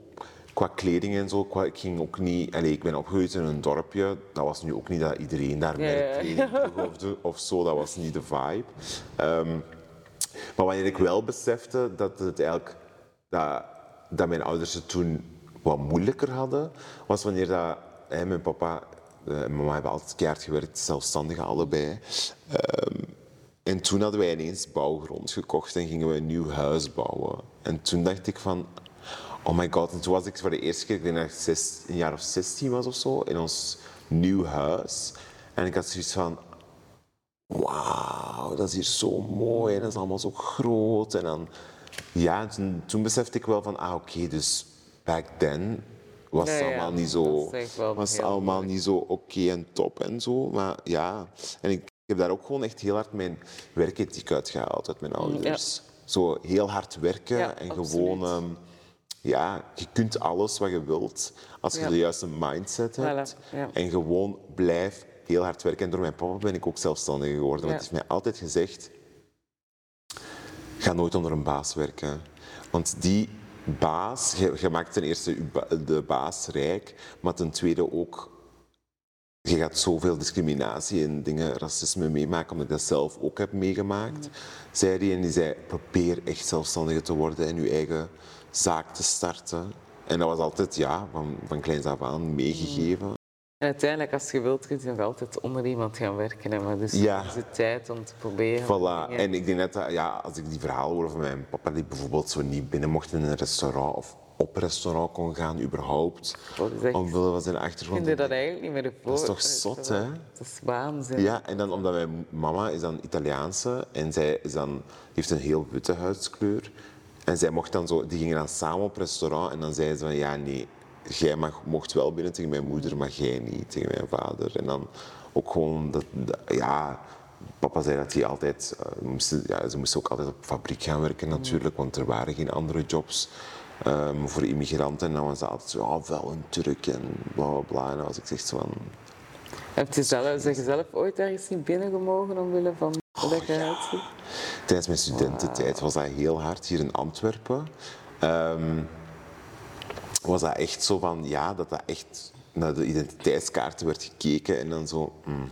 qua kleding en zo, qua, ik ging ook niet... Allee, ik ben opgegroeid in een dorpje, dat was nu ook niet dat iedereen daar ja. merkkleding droeg of zo, dat was niet de vibe. Ehm, maar wanneer ik wel besefte dat het eigenlijk... Dat, dat mijn ouders het toen wat moeilijker hadden, was wanneer dat, hè, mijn papa mama hebben altijd keihard gewerkt, zelfstandig allebei. Ehm, en toen hadden wij ineens bouwgrond gekocht en gingen we een nieuw huis bouwen. En toen dacht ik van, oh my god. En toen was ik voor de eerste keer, ik denk dat een jaar of 16 was of zo, in ons nieuw huis. En ik had zoiets van, wauw, dat is hier zo mooi en dat is allemaal zo groot. En dan, ja, en toen, toen besefte ik wel van, ah oké, dus back then was ja, allemaal niet zo, was allemaal niet zo oké en top en zo. Maar ja, en ik, heb daar ook gewoon echt heel hard mijn werkethiek uitgehaald uit mijn ouders. Zo heel hard werken Ja, en absoluut. gewoon, ehm, ja, je kunt alles wat je wilt als je de juiste mindset hebt. Voilà. En gewoon blijf heel hard werken. En door mijn papa ben ik ook zelfstandig geworden. Want hij heeft mij altijd gezegd, ga nooit onder een baas werken. Want die baas, je, maakt ten eerste de baas rijk, maar ten tweede ook, je gaat zoveel discriminatie en dingen, racisme meemaken, omdat ik dat zelf ook heb meegemaakt, zei hij. En die zei, probeer echt zelfstandiger te worden en je eigen zaak te starten. En dat was altijd, ja, van, van kleins af aan meegegeven. En uiteindelijk, als je wilt, kun je altijd onder iemand gaan werken. Hè. Maar dus Ja. is het tijd om te proberen. Voilà. En ik denk net dat, ja, als ik die verhalen hoor van mijn papa, die bijvoorbeeld zo niet binnen mocht in een restaurant of op restaurant kon gaan, überhaupt, echt- omwille van zijn Ik achtergrond. vind dat eigenlijk niet meer voor. Dat is toch zot, hè? Dat is waanzin. Ja, en dan omdat mijn mama is dan Italiaanse en zij is dan, heeft een heel witte huidskleur. En zij mocht dan zo, die gingen dan samen op restaurant en dan zei ze van ja, nee, jij mag, mocht wel binnen tegen mijn moeder, maar jij niet tegen mijn vader. En dan ook gewoon, dat, dat- ja, papa zei dat hij altijd, eh, moesten, ja, ze moesten ook altijd op fabriek gaan werken natuurlijk, want er waren geen andere jobs. ehm, voor immigranten en dan was dat altijd zo, oh, wel een Turk en bla bla bla. En dan was ik echt zo van, Heb je zelf, zeg je zelf ooit ergens niet binnengemogen omwille van hoe eruit ziet? Tijdens mijn studententijd was dat heel hard hier in Antwerpen. Ehm, was dat echt zo van, ja, dat dat echt naar de identiteitskaarten werd gekeken en dan zo. mm.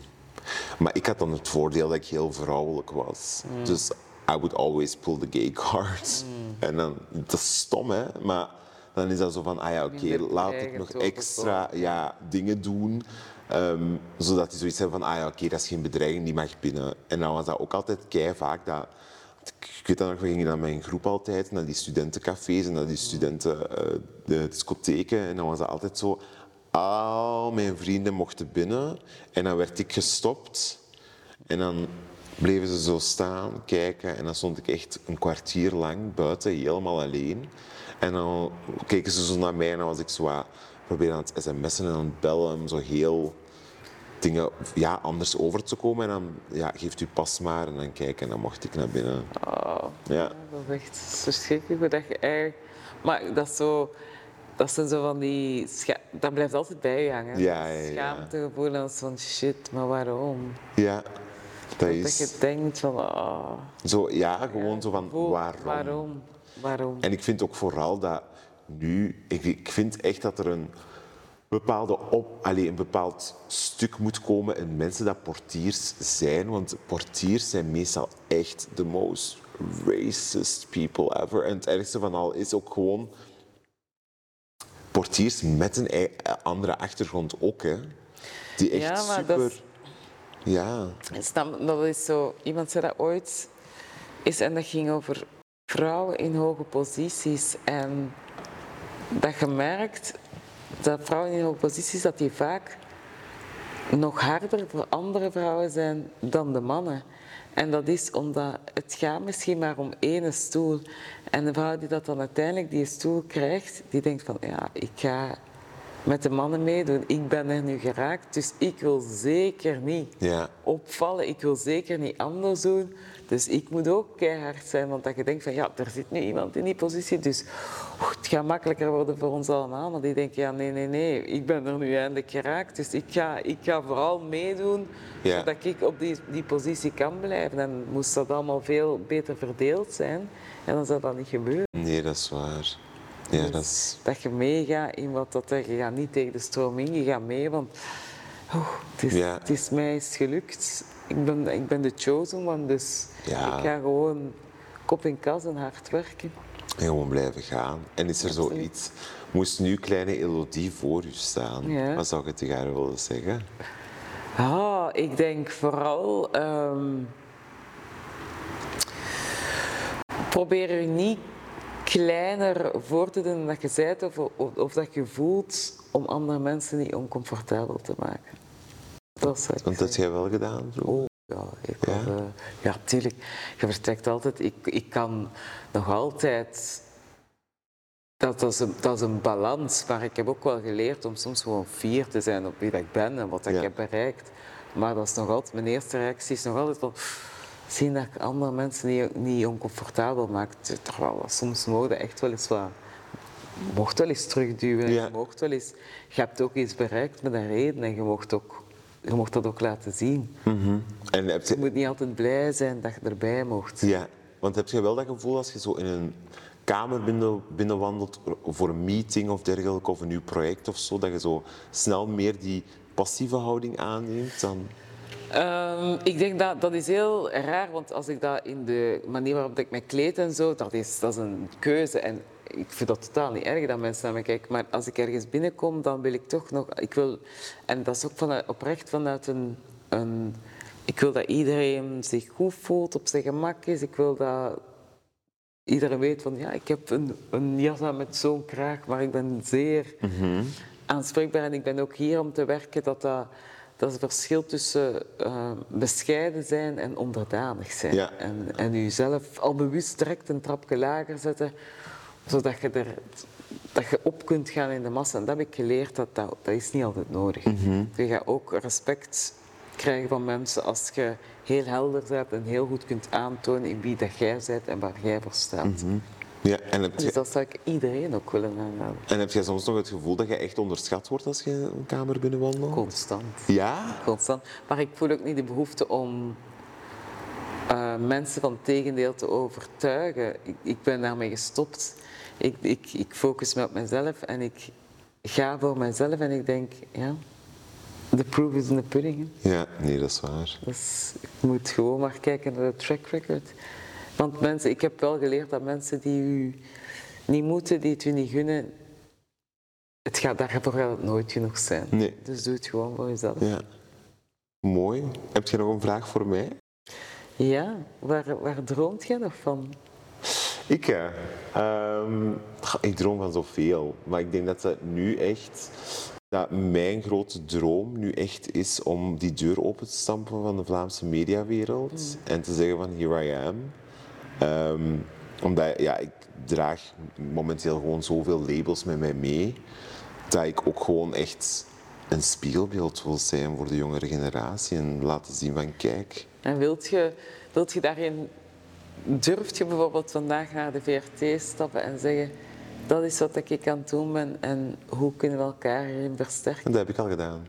Maar ik had dan het voordeel dat ik heel vrouwelijk was. Dus I would always pull the gay card. En dan, dat is stom, hè? Maar dan is dat zo van, ah ja, oké, laat ik nog extra ja, dingen doen. ehm, zodat die zoiets hebben van, ah ja, oké, dat is geen bedreiging, die mag binnen. En dan was dat ook altijd kei vaak dat... Ik weet dat nog, we gingen met een groep altijd naar die studentencafés en naar die studenten, eh, discotheken. En dan was dat altijd zo, al mijn vrienden mochten binnen. En dan werd ik gestopt. En dan bleven ze zo staan, kijken. En dan stond ik echt een kwartier lang buiten, helemaal alleen. En dan keken ze zo naar mij en dan was ik zo wat, proberen aan het sms'en en aan het bellen. Zo heel dingen ja, anders over te komen. En dan ja, geeft u pas maar en dan kijken en dan mocht ik naar binnen. Oh, Ja. dat is echt verschrikkelijk hoe dat je eigenlijk... Maar dat is zo... Dat zijn zo van die... scha- Dat blijft altijd bij je hangen. Ja, ja, ja. Schaamtegevoel en dat van shit, maar waarom? Ja, dat Dat is je denkt van... ah, zo, ja, gewoon zo van waarom? Waarom? Waarom? En ik vind ook vooral dat nu, ik, ik vind echt dat er een bepaalde op, allee, een bepaald stuk moet komen in mensen dat portiers zijn. Want portiers zijn meestal echt de most racist people ever. En het ergste van al is ook gewoon portiers met een andere achtergrond ook, hè. Die echt Ja, maar super... dat is- Ja, Snap, dat is zo, iemand zei dat ooit, is, en dat ging over vrouwen in hoge posities. En dat je merkt dat vrouwen in hoge posities, dat die vaak nog harder voor andere vrouwen zijn dan de mannen. En dat is omdat het gaat misschien maar om één stoel. En de vrouw die dat dan uiteindelijk die stoel krijgt, die denkt van ja, ik ga met de mannen meedoen. Ik ben er nu geraakt, dus ik wil zeker niet ja. opvallen. Ik wil zeker niet anders doen. Dus ik moet ook keihard zijn, want dat je denkt van ja, er zit nu iemand in die positie, dus het gaat makkelijker worden voor ons allemaal. Maar die denken ja, nee, nee, nee, ik ben er nu eindelijk geraakt, dus ik ga, ik ga vooral meedoen, Ja. zodat ik op die, die positie kan blijven. En moest dat allemaal veel beter verdeeld zijn, en dan zou dat niet gebeuren. Nee, dat is waar. Ja, dat is... Dat je meegaat in wat dat er, je gaat niet tegen de stroom in, je gaat mee, want oeh, het, is, Ja. het is mij is gelukt. Ik ben, ik ben de chosen one, dus Ja. ik ga gewoon kop in kas en hard werken. En gewoon blijven gaan. En is er zoiets... Moest nu kleine Elodie voor u staan, Ja. wat zou je tegen haar willen zeggen? Ah, ik denk vooral. ehm probeer je niet kleiner voor te doen dan dat je bent of, of, of dat je voelt om andere mensen niet oncomfortabel te maken. Dat Want dat heb jij wel gedaan, zo. Oh, ja, ik Ja? eh, ja, tuurlijk. Je vertrekt altijd. Ik, ik kan nog altijd. Dat, dat, is een, dat is een balans, maar ik heb ook wel geleerd om soms gewoon fier te zijn op wie dat ik ben en wat dat Ja. ik heb bereikt. Maar dat is nog altijd, mijn eerste reactie is nog altijd zien dat ik andere mensen niet, niet oncomfortabel maak. Terwijl soms mode echt wel eens wat mocht wel eens terugduwen. Ja. Je mocht wel eens, je hebt ook iets bereikt met een reden en je mocht, ook, je mocht dat ook laten zien. En heb Je je... moet niet altijd blij zijn dat je erbij mocht. Ja, want heb je wel dat gevoel als je zo in een kamer binnen, binnenwandelt voor een meeting of dergelijke, of een nieuw project of zo, dat je zo snel meer die passieve houding aanneemt, dan... Ehm, ik denk dat dat is heel raar, want als ik dat in de manier waarop ik me kleed en zo, dat is, dat is een keuze. En ik vind dat totaal niet erg dat mensen naar me kijken. Maar als ik ergens binnenkom, dan wil ik toch nog. Ik wil, en dat is ook vanuit, oprecht vanuit een, een. Ik wil dat iedereen zich goed voelt, op zijn gemak is. Ik wil dat iedereen weet van ja, ik heb een, een jas aan met zo'n kraag, maar ik ben zeer aanspreekbaar en ik ben ook hier om te werken dat dat. Dat is het verschil tussen eh, bescheiden zijn en onderdanig zijn. Ja. En, en jezelf al bewust direct een trapje lager zetten, zodat je, er, dat je op kunt gaan in de massa. En dat heb ik geleerd, dat, dat, dat is niet altijd nodig. Je gaat ook respect krijgen van mensen als je heel helder bent en heel goed kunt aantonen in wie dat jij bent en waar jij voor staat. Ja, en Dus dat zou ik iedereen ook willen aanraden. en heb jij soms nog het gevoel dat je echt onderschat wordt als je een kamer binnenwandelt? Constant. Ja? constant. Maar ik voel ook niet de behoefte om mensen van het tegendeel te overtuigen. Ik, ik ben daarmee gestopt. Ik, ik, ik focus me op mezelf en ik ga voor mezelf en ik denk, ja, the proof is in the pudding. hè. Ja, nee, dat is waar. Dus ik moet gewoon maar kijken naar de track record. Want mensen, ik heb wel geleerd dat mensen die u niet moeten, die het u niet gunnen, het gaat, daarvoor gaat het nooit genoeg zijn. Nee. Dus doe het gewoon voor jezelf. Ja. Mooi. Heb je nog een vraag voor mij? Ja, waar, waar droomt jij nog van? Ik, goh, ik droom van zoveel. Maar ik denk dat dat nu echt... Dat mijn grote droom nu echt is om die deur open te stampen van de Vlaamse mediawereld. En te zeggen van, here I am. Ehm, omdat, ja, ik draag momenteel gewoon zoveel labels met mij mee. Dat ik ook gewoon echt een spiegelbeeld wil zijn voor de jongere generatie. En laten zien van, kijk... En wilt je, wilt je daarin, durft je bijvoorbeeld vandaag naar de VRT stappen en zeggen, dat is wat ik aan het doen ben en hoe kunnen we elkaar hierin versterken? En dat heb ik al gedaan.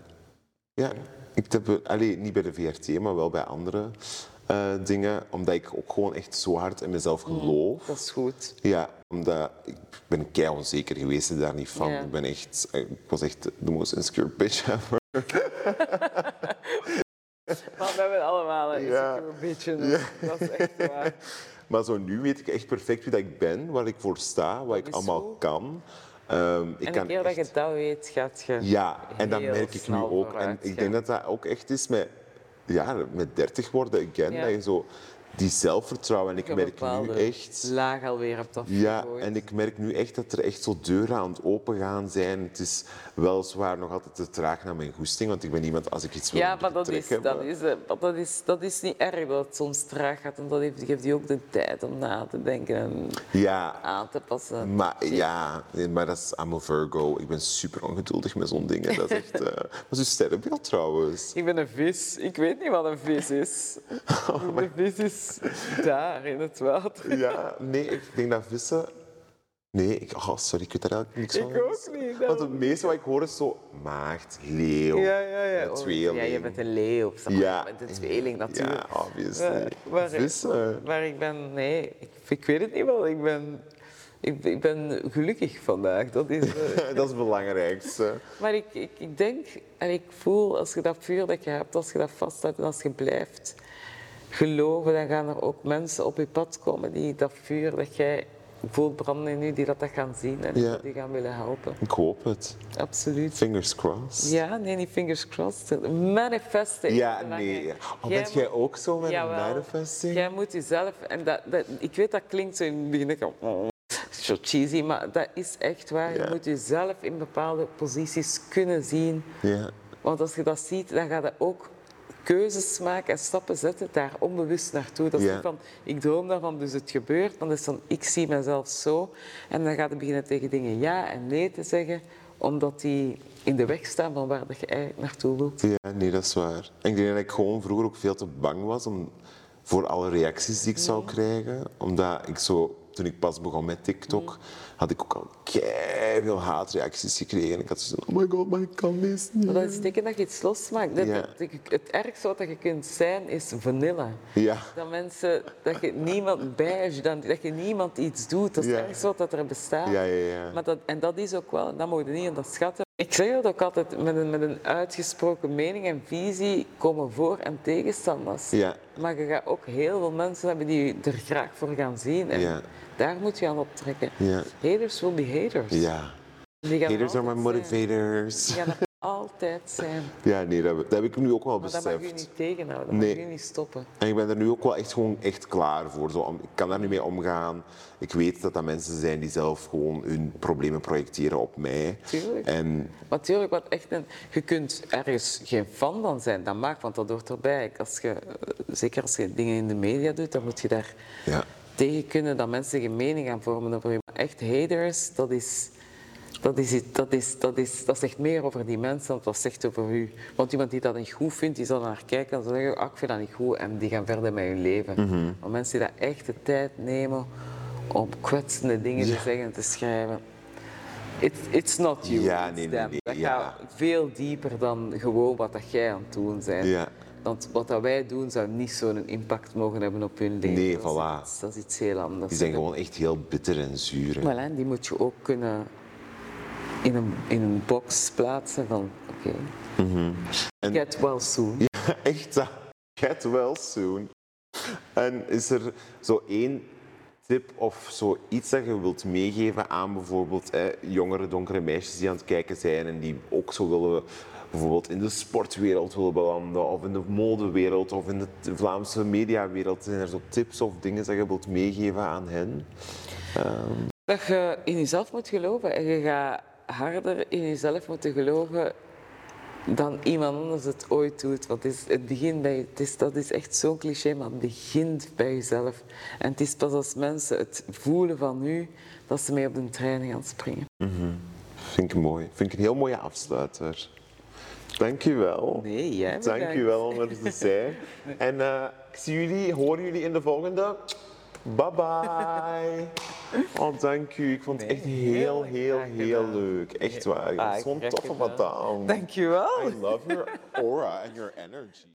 Ja, ik heb, allee, niet bij de VRT, maar wel bij andere eh, dingen. Omdat ik ook gewoon echt zo hard in mezelf geloof. Dat is goed. Ja, omdat ik ben kei onzeker geweest daar niet van. Ik ben echt, ik was echt de most insecure bitch ever. Maar we hebben allemaal een Ja. beetje. dus Dat is echt waar. Maar zo nu weet ik echt perfect wie dat ik ben, waar ik voor sta, wat ik allemaal goed. kan. Ehm, ik En kan een keer dat je dat weet, gaat je Ja, en dat merk ik nu ook. En ik denk dat dat ook echt is met, ja, met 30 worden again. Ja. Dat je zo die zelfvertrouwen. En ik merk nu echt. laag alweer op dat Ja, en ik merk nu echt dat er echt zo deuren aan het opengaan zijn. Het is weliswaar nog altijd te traag naar mijn goesting, want ik ben iemand als ik iets wil Ja, maar dat is, dat, is, eh, dat, is, dat is niet erg dat het soms traag gaat. En dat heeft, geeft je ook de tijd om na te denken en Ja, aan te passen. maar ja, maar dat is I'm Virgo. Ik ben super ongeduldig met zo'n dingen. Dat is echt. eh wat is uw sterrenbeeld trouwens? Ik ben een vis. Ik weet niet wat een vis is. Oh de vis is daar in het water. Ja, nee, ik denk dat vissen. Nee, ik, oh, sorry, ik weet daar eigenlijk niks van. Ik ook niet. Want het meeste wat ik hoor is zo maagd, leeuw, Ja, ja, ja. een tweeling. Ja, je bent een leeuw. zeg maar. Ja. Je bent een tweeling natuurlijk. Ja, obviously. Maar, maar, Vissen. maar ik ben, nee, ik, ik weet het niet wel. Ik ben, ik, ik ben gelukkig vandaag. Dat is, eh, dat is het belangrijkste. maar ik, ik, ik denk en ik voel als je dat vuur dat je hebt, als je dat vasthoudt en als je blijft geloven, dan gaan er ook mensen op je pad komen die dat vuur dat jij voelt branden in je, die dat, dat gaan zien en Ja. die gaan willen helpen. Ik hoop het. Absoluut. Fingers crossed. Ja, nee, niet fingers crossed. Manifesten. is Ja, nee. Oh, Jij bent jij ook zo met een Jawel. manifesting? Jij moet jezelf, en dat, dat, ik weet dat klinkt zo in het begin, oh, zo cheesy, maar dat is echt waar. Ja. Je moet jezelf in bepaalde posities kunnen zien. Ja. Want als je dat ziet, dan ga je ook keuzes maken en stappen zetten daar onbewust naartoe. Dat is van, ik droom daarvan, dus het gebeurt. Dan is van, ik zie mezelf zo. En dan ga je beginnen tegen dingen ja en nee te zeggen, omdat die in de weg staan van waar dat je eigenlijk naartoe wilt. Ja, nee, dat is waar. En ik denk dat ik gewoon vroeger ook veel te bang was om, voor alle reacties die ik zou krijgen. Omdat ik zo, toen ik pas begon met TikTok, had ik ook al veel haatreacties gekregen. Ik had zo oh my god, maar ik kan dit niet. Maar dat is teken dat je iets losmaakt. Dat- Ja. dat- het ergste wat je kunt zijn, is vanilla. Ja. Dat mensen, dat je niemand beige, dat, dat je niemand iets doet. Dat is Ja. het ergste wat dat er bestaat. Ja, ja, ja. Maar dat, en dat is ook wel, dat moet je niet onderschatten. Ik zeg dat ook altijd, met een, met een uitgesproken mening en visie komen voor- en tegenstanders. Ja. Maar je gaat ook heel veel mensen hebben die er graag voor gaan zien. En Ja. Daar moet je aan optrekken. Ja. Haters will be haters. Ja. Er Haters are my zijn. motivators. Die gaan er altijd zijn. Ja, nee, dat, dat heb ik nu ook wel Maar dat mag je beseft. niet tegenhouden, dat Nee. mag je niet stoppen. En ik ben er nu ook wel echt gewoon echt klaar voor. Zo, ik kan daar nu mee omgaan. Ik weet dat dat mensen zijn die zelf gewoon hun problemen projecteren op mij. Tuurlijk. En Maar natuurlijk, wat echt een, je kunt ergens geen fan van zijn, dat maakt, want dat hoort erbij. Als je, eh, zeker als je dingen in de media doet, dan moet je daar ja, tegen kunnen dat mensen geen mening gaan vormen over je. Maar echt haters, dat is, dat is, dat is, dat is, dat zegt meer over die mensen dan dat zegt over u. Want iemand die dat niet goed vindt, die zal naar kijken en zal zeggen, ah, ik vind dat niet goed en die gaan verder met hun leven. Maar mensen die dat echt de tijd nemen om kwetsende dingen te zeggen en te schrijven. It's, it's not you, Ja, it's nee, nee, Dat ja. gaat veel dieper dan gewoon wat dat jij aan het doen bent. Ja. Want wat dat wij doen zou niet zo'n impact mogen hebben op hun leven. Nee, dat is voilà. dat is iets heel anders. die zijn gewoon echt heel bitter en zuur. hè, die moet je ook kunnen in een, in een box plaatsen van oké, Mhm. En- get well soon. Ja, echt dat. Get well soon. En is er zo één tip of zo iets dat je wilt meegeven aan bijvoorbeeld eh, jongere donkere meisjes die aan het kijken zijn en die ook zo willen bijvoorbeeld in de sportwereld willen belanden of in de modewereld of in de Vlaamse mediawereld? Zijn er zo tips of dingen dat je wilt meegeven aan hen? Dat je in jezelf moet geloven en je gaat harder in jezelf moeten geloven dan iemand anders het ooit doet. Want het, is, het begint bij. Het is, dat is echt zo'n cliché, maar het begint bij jezelf. En het is pas als mensen het voelen van u dat ze mee op de trein gaan springen. Vind ik mooi. Vind ik een heel mooie afsluiter. Dank je wel. Nee, jij Dank bedankt. u wel om er te zijn. En eh, ik zie jullie, hoor jullie in de volgende. Bye bye. Oh, dank u. Ik vond het echt heel, heel, heel leuk. Echt waar. Ah, bent zo'n graag toffe gedaan. madame. Dankjewel. I love your aura and your energy.